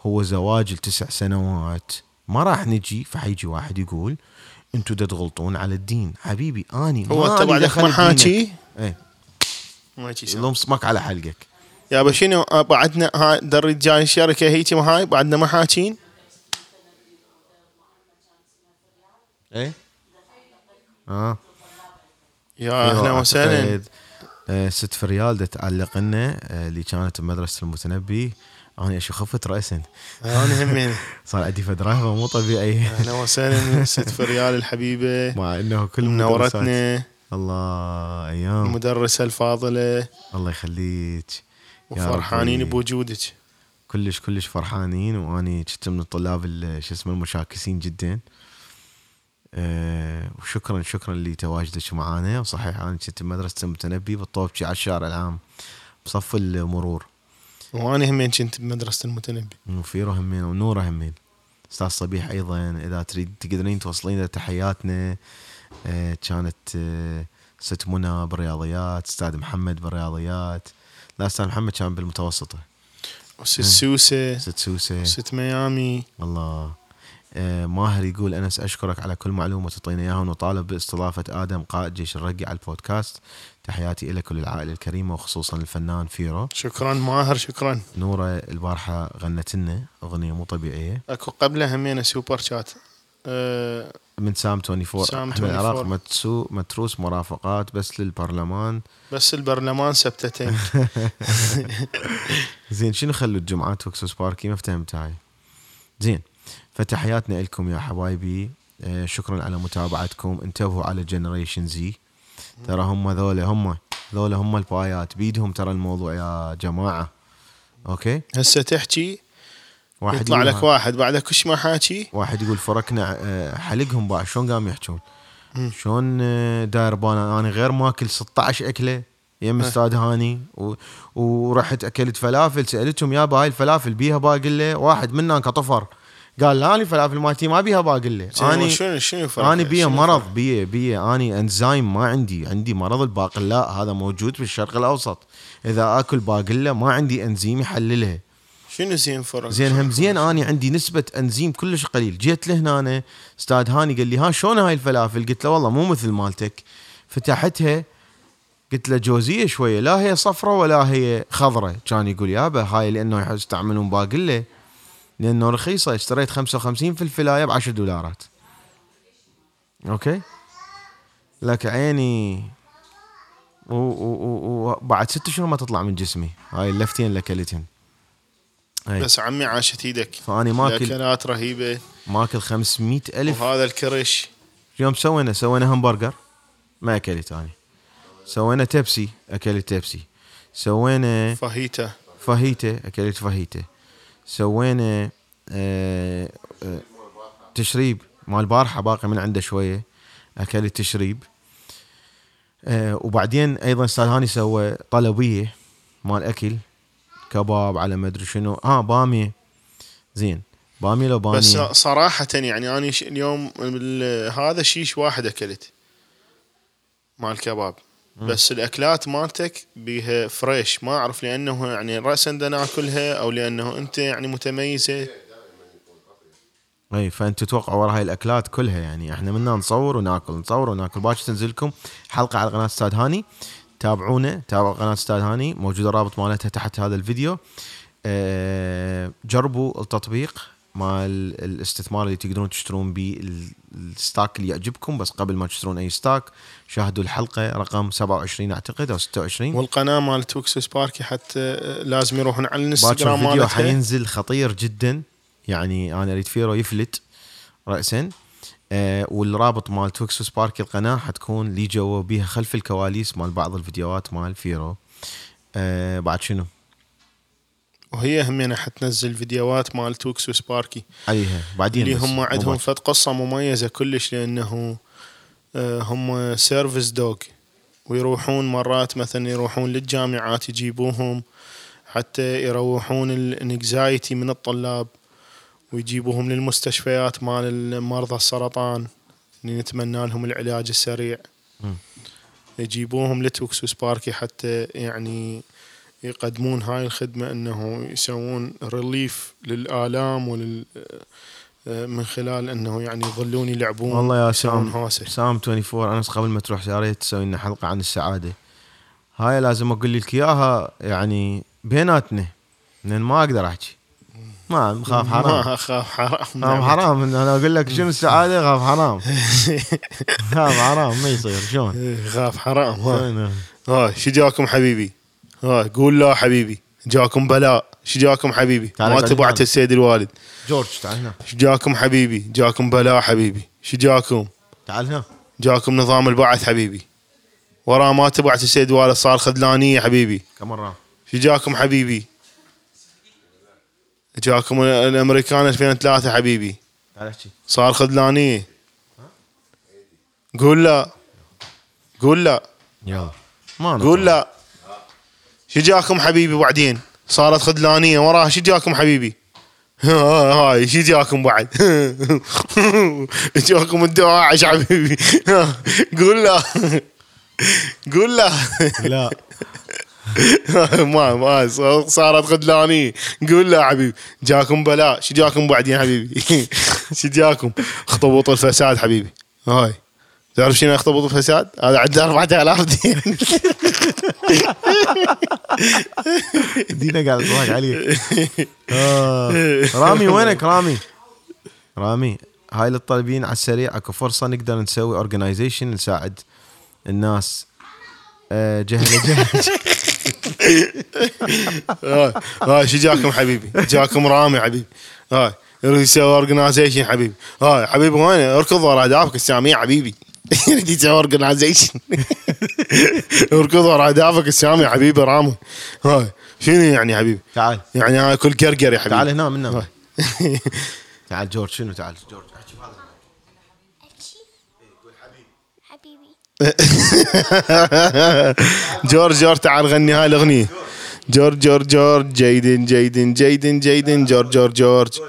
هو زواج التسع سنوات. ما راح نجي. فحيجي واحد يقول أنتم دا تغلطون على الدين. حبيبي آني هو ما انت لي بعدك دخل ما بدينك. حاكي إيه. لهم صمك على حلقك. يا شنو؟ آه، بعدنا هاي دريد جاي الشركة هيتي هاي؟ بعدنا ما حاكين؟ إيه. آه. يا أهلا وسهلا. آه، ست فريال تعلق لنا آه، اللي كانت بمدرسه المتنبي أنا أشوف خفت راسا أنا همين صار عندي فد رهبه مو طبيعيه أهلا وسهلا ست فريال الحبيبة. مع إنه كل منورتنا الله أيام. المدرسة الفاضلة. الله يخليك. وفرحانين. بوجودك. كلش كلش فرحانين واني كنت من الطلاب ال- شو اسمه المشاكسين جدا. أه وشكرا شكرا لتواجدك معانا. وصحيح أنا كنت بمدرسة المتنبي بالطوبشي على الشارع العام. بصف المرور. وأنا همين كنت بمدرسة المتنبي. وفيرو همين ونوره همين. أستاذ صبيح أيضا إذا تريد تقدرين توصلين تحياتنا أه كانت أه ست منى بالرياضيات أستاذ محمد بالرياضيات. لا أستاذ محمد كان بالمتوسطة. وست سوسة ست سوسة. ست ميامي. الله آه، ماهر يقول أنس أشكرك على كل معلومة تعطينا إياها ونطالب باستضافة آدم قائد جيش الرقي على البودكاست. تحياتي لك وللعائلة الكريمة وخصوصا الفنان فيرو. شكرا ماهر شكرا. نورة البارحة غنت لنا أغنية مو طبيعية. أكو قبلها همينة سوبر شات. أه من سام 24 سام إحنا العراق 24. متسو متروس مرافقات بس للبرلمان. بس البرلمان سبتتين. زين شنو خلوا الجمعات وكسوس باركي ما فهمت هاي زين. فتحياتنا لكم يا حبايبي. آه، شكرا على متابعتكم. انتبهوا على جنريشن زي. ترى هم ذولا هم ذولا هم البايات. بيدهم ترى الموضوع يا جماعة. أوكي؟ هسه تحكي واحد يطلع لك واحد بعد كش ما حاكي؟ واحد يقول فرقنا آه، حلقهم بعد شلون قام يحجون؟ شلون آه، داير بانا؟ أنا غير ماكل 16 أكلة. يم أستاذ هاني. و... ورحت أكلت فلافل. سألتهم يابا هاي الفلافل بيها؟ باقله واحد منا كطفر. قال لا أنا الفلافل مالتي ما بيها باقله اني شنو شنو؟ أنا بيها مرض؟ بيا بيا. اني انزايم ما عندي عندي مرض الباقلاء هذا موجود في الشرق الأوسط. إذا آكل باقله ما عندي انزيم يحللها. شنو زين فرق؟ زين هم زين اني عندي نسبة انزيم كلش قليل. جيت لهنا أنا أستاذ هاني قال لي ها شلون هاي الفلافل؟ قلت له والله مو مثل مالتك. فتحتها قلت له جوزية شوية لا هي صفرة ولا هي خضرة. كان يقول يابا هاي لأنه يستعملون باقله لأنه رخيصة. اشتريت 55 فلفلايه ب 10 دولارات. أوكي؟ لك عيني. و- و- و- وبعد ست شهور ما تطلع من جسمي. هاي اللفتين اللي اكلتهن هاي. بس عمي عاشت إيدك. فاني ماكل الاكلات رهيبة. ماكل 500 ألف. وهذا الكرش. يوم سوينا سوينا همبرجر. ما أكلت اني سوينا تبسي أكلت تبسي سوينا فاهيتا. فاهيتا أكلت فاهيتا. سوينا آه آه تشريب. مال البارحة باقي من عنده شوية اكلت تشريب آه وبعدين أيضا أستاذ هاني سوى طلبية مال أكل كباب على ما أدري شنو. آه بامية. زين. بامية لو بامية. بس صراحة يعني أنا اليوم هذا شيش واحد أكلت مال كباب. بس الأكلات مالتك بيها فريش ما أعرف لأنه يعني راسا دا ناكلها أو لأنه أنت يعني متميزة. أي فأنت تتوقع ورا هاي الأكلات كلها يعني إحنا منا نصور وناكل نصور وناكل. باكر تنزل لكم حلقة على قناة أستاذ هاني. تابعونا تابعوا قناة أستاذ هاني. موجود الرابط مالتها تحت هذا الفيديو. أه جربوا التطبيق. مال الاستثمار اللي تقدرون تشترون به ال- ال stock اللي يعجبكم. بس قبل ما تشترون أي stock شاهدوا الحلقة رقم 27 أعتقد أو 26 والقناة مال توكسو سباركي حتى لازم يروحون على الإنستغرام الفيديو مالتها حينزل خطير جدا. يعني أنا أريد فيرو يفلت راسا. آه والرابط مال توكسو سبارك القناة حتكون لي جوا بيها خلف الكواليس مال بعض الفيديوهات مال فيرو. آه بعد شنو؟ وهي همينه حتنزل فيديوهات مال توكسو سباركي عليها بعدين اللي هم عندهم. فد قصة مميزة كلش لأنه آه، هم service dog ويروحون مرات مثلا يروحون للجامعات يجيبوهم حتى يروحون ال anxiety من الطلاب ويجيبوهم للمستشفيات مال مرضى السرطان. اللي نتمنى لهم العلاج السريع. مم. يجيبوهم لتوكسو سباركي حتى يعني يقدمون هاي الخدمة إنه يسوون relief للآلام ولل آه، من خلال إنه يعني يظلون يلعبون والله يا سام هوسة سام 24 انس قبل ما تروح يا ريت تسوي لنا حلقة عن السعادة. هاي لازم أقول لك إياها يعني بيناتنا لأن ما أقدر أحكي. ما خاف حرام. ما اخاف حرام. خاف نعم. حرام. أنا أقول لك شنو السعادة؟ خاف حرام. خاف حرام ما يصير. شلون؟ إيه، خاف حرام. ها شلون؟ ها شو جاكم حبيبي؟ ها قول لا حبيبي. جاكم بلاء. شو جاكم حبيبي؟ ما تبعت. السيد الوالد. جورج تعال هنا. شو جاكم حبيبي؟ جاكم بلاء حبيبي. شو جاكم؟ تعال هنا. جاكم نظام البعث حبيبي. وراه ما تبعت السيد الوالد صار خذلانية حبيبي. كم مرة؟ شو جاكم حبيبي؟ جاكم الأمريكان 2003 حبيبي. تعال احكي. صار خذلانية. قول لا. قول لا. يلا ما. قول لا. شو جاكم حبيبي بعدين. صارت خذلانية وراها شو جاكم حبيبي؟ ها- هاي شو جاكم بعد؟ جاكم الدواعش حبيبي. قول لا. قول لا. لا. ما ما صارت خذلاني قول له حبيبي. جاكم بلاء شو جاكم بعدين حبيبي؟ شو جاكم اخطبوط الفساد حبيبي. هاي. تعرف شنو اخطبوط الفساد؟ هذا عنده 4000 دين دينا قاعد تضحك عليه آه. رامي وينك رامي؟ رامي هاي للطالبين على السريع أكو فرصة نقدر نسوي اورجنايزيشن نساعد الناس آه، جهله جهله هاي شو جاكم حبيبي؟ جاكم رامي حبيبي هاي يريد يسوي اورجنايزيشن حبيبي هاي حبيبي وين اركض ورا اهدافك الساميه حبيبي يريد يسوي اورجنايزيشن اركض ورا اهدافك الساميه حبيبي رامي هاي شنو يعني حبيبي؟ تعال يعني هاي كل قرقر يا حبيبي تعال هنا منا تعال جورج شنو تعال جورج احكي بهذا حبيبي جورج جورج تعال غني هاي الاغنيه جورج جورج جورج جيدن جيدن جيدن جيدن جورج جورج جورج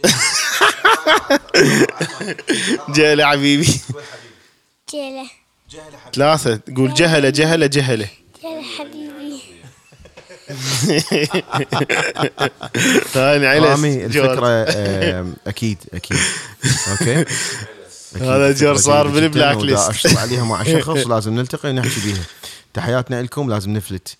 حبيبي جهلة حبيبي. جيلة ثلاثة. تقول جهلة جهلة جهلة. جيلة حبيبي. هاي عيلة. رامي آه، أكيد أوكي؟ أكيد. هذا الفكرة جورج صار بالبلاك ليست. أشتغل عليها مع شخص لازم نلتقي ونحكي بيها. تحياتنا لكم. لازم نفلت.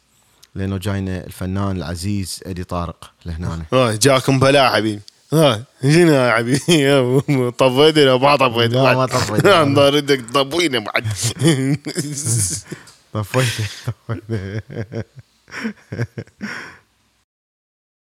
لأنه جاينا الفنان العزيز إدي طارق لهنا. هاي جاكم بلاء حبيبي. هاي شنو يا حبيبي طفيتنا ما طفيت لا، ما طفيت. أنا ردك تطبينا بعد. طفيته طفيته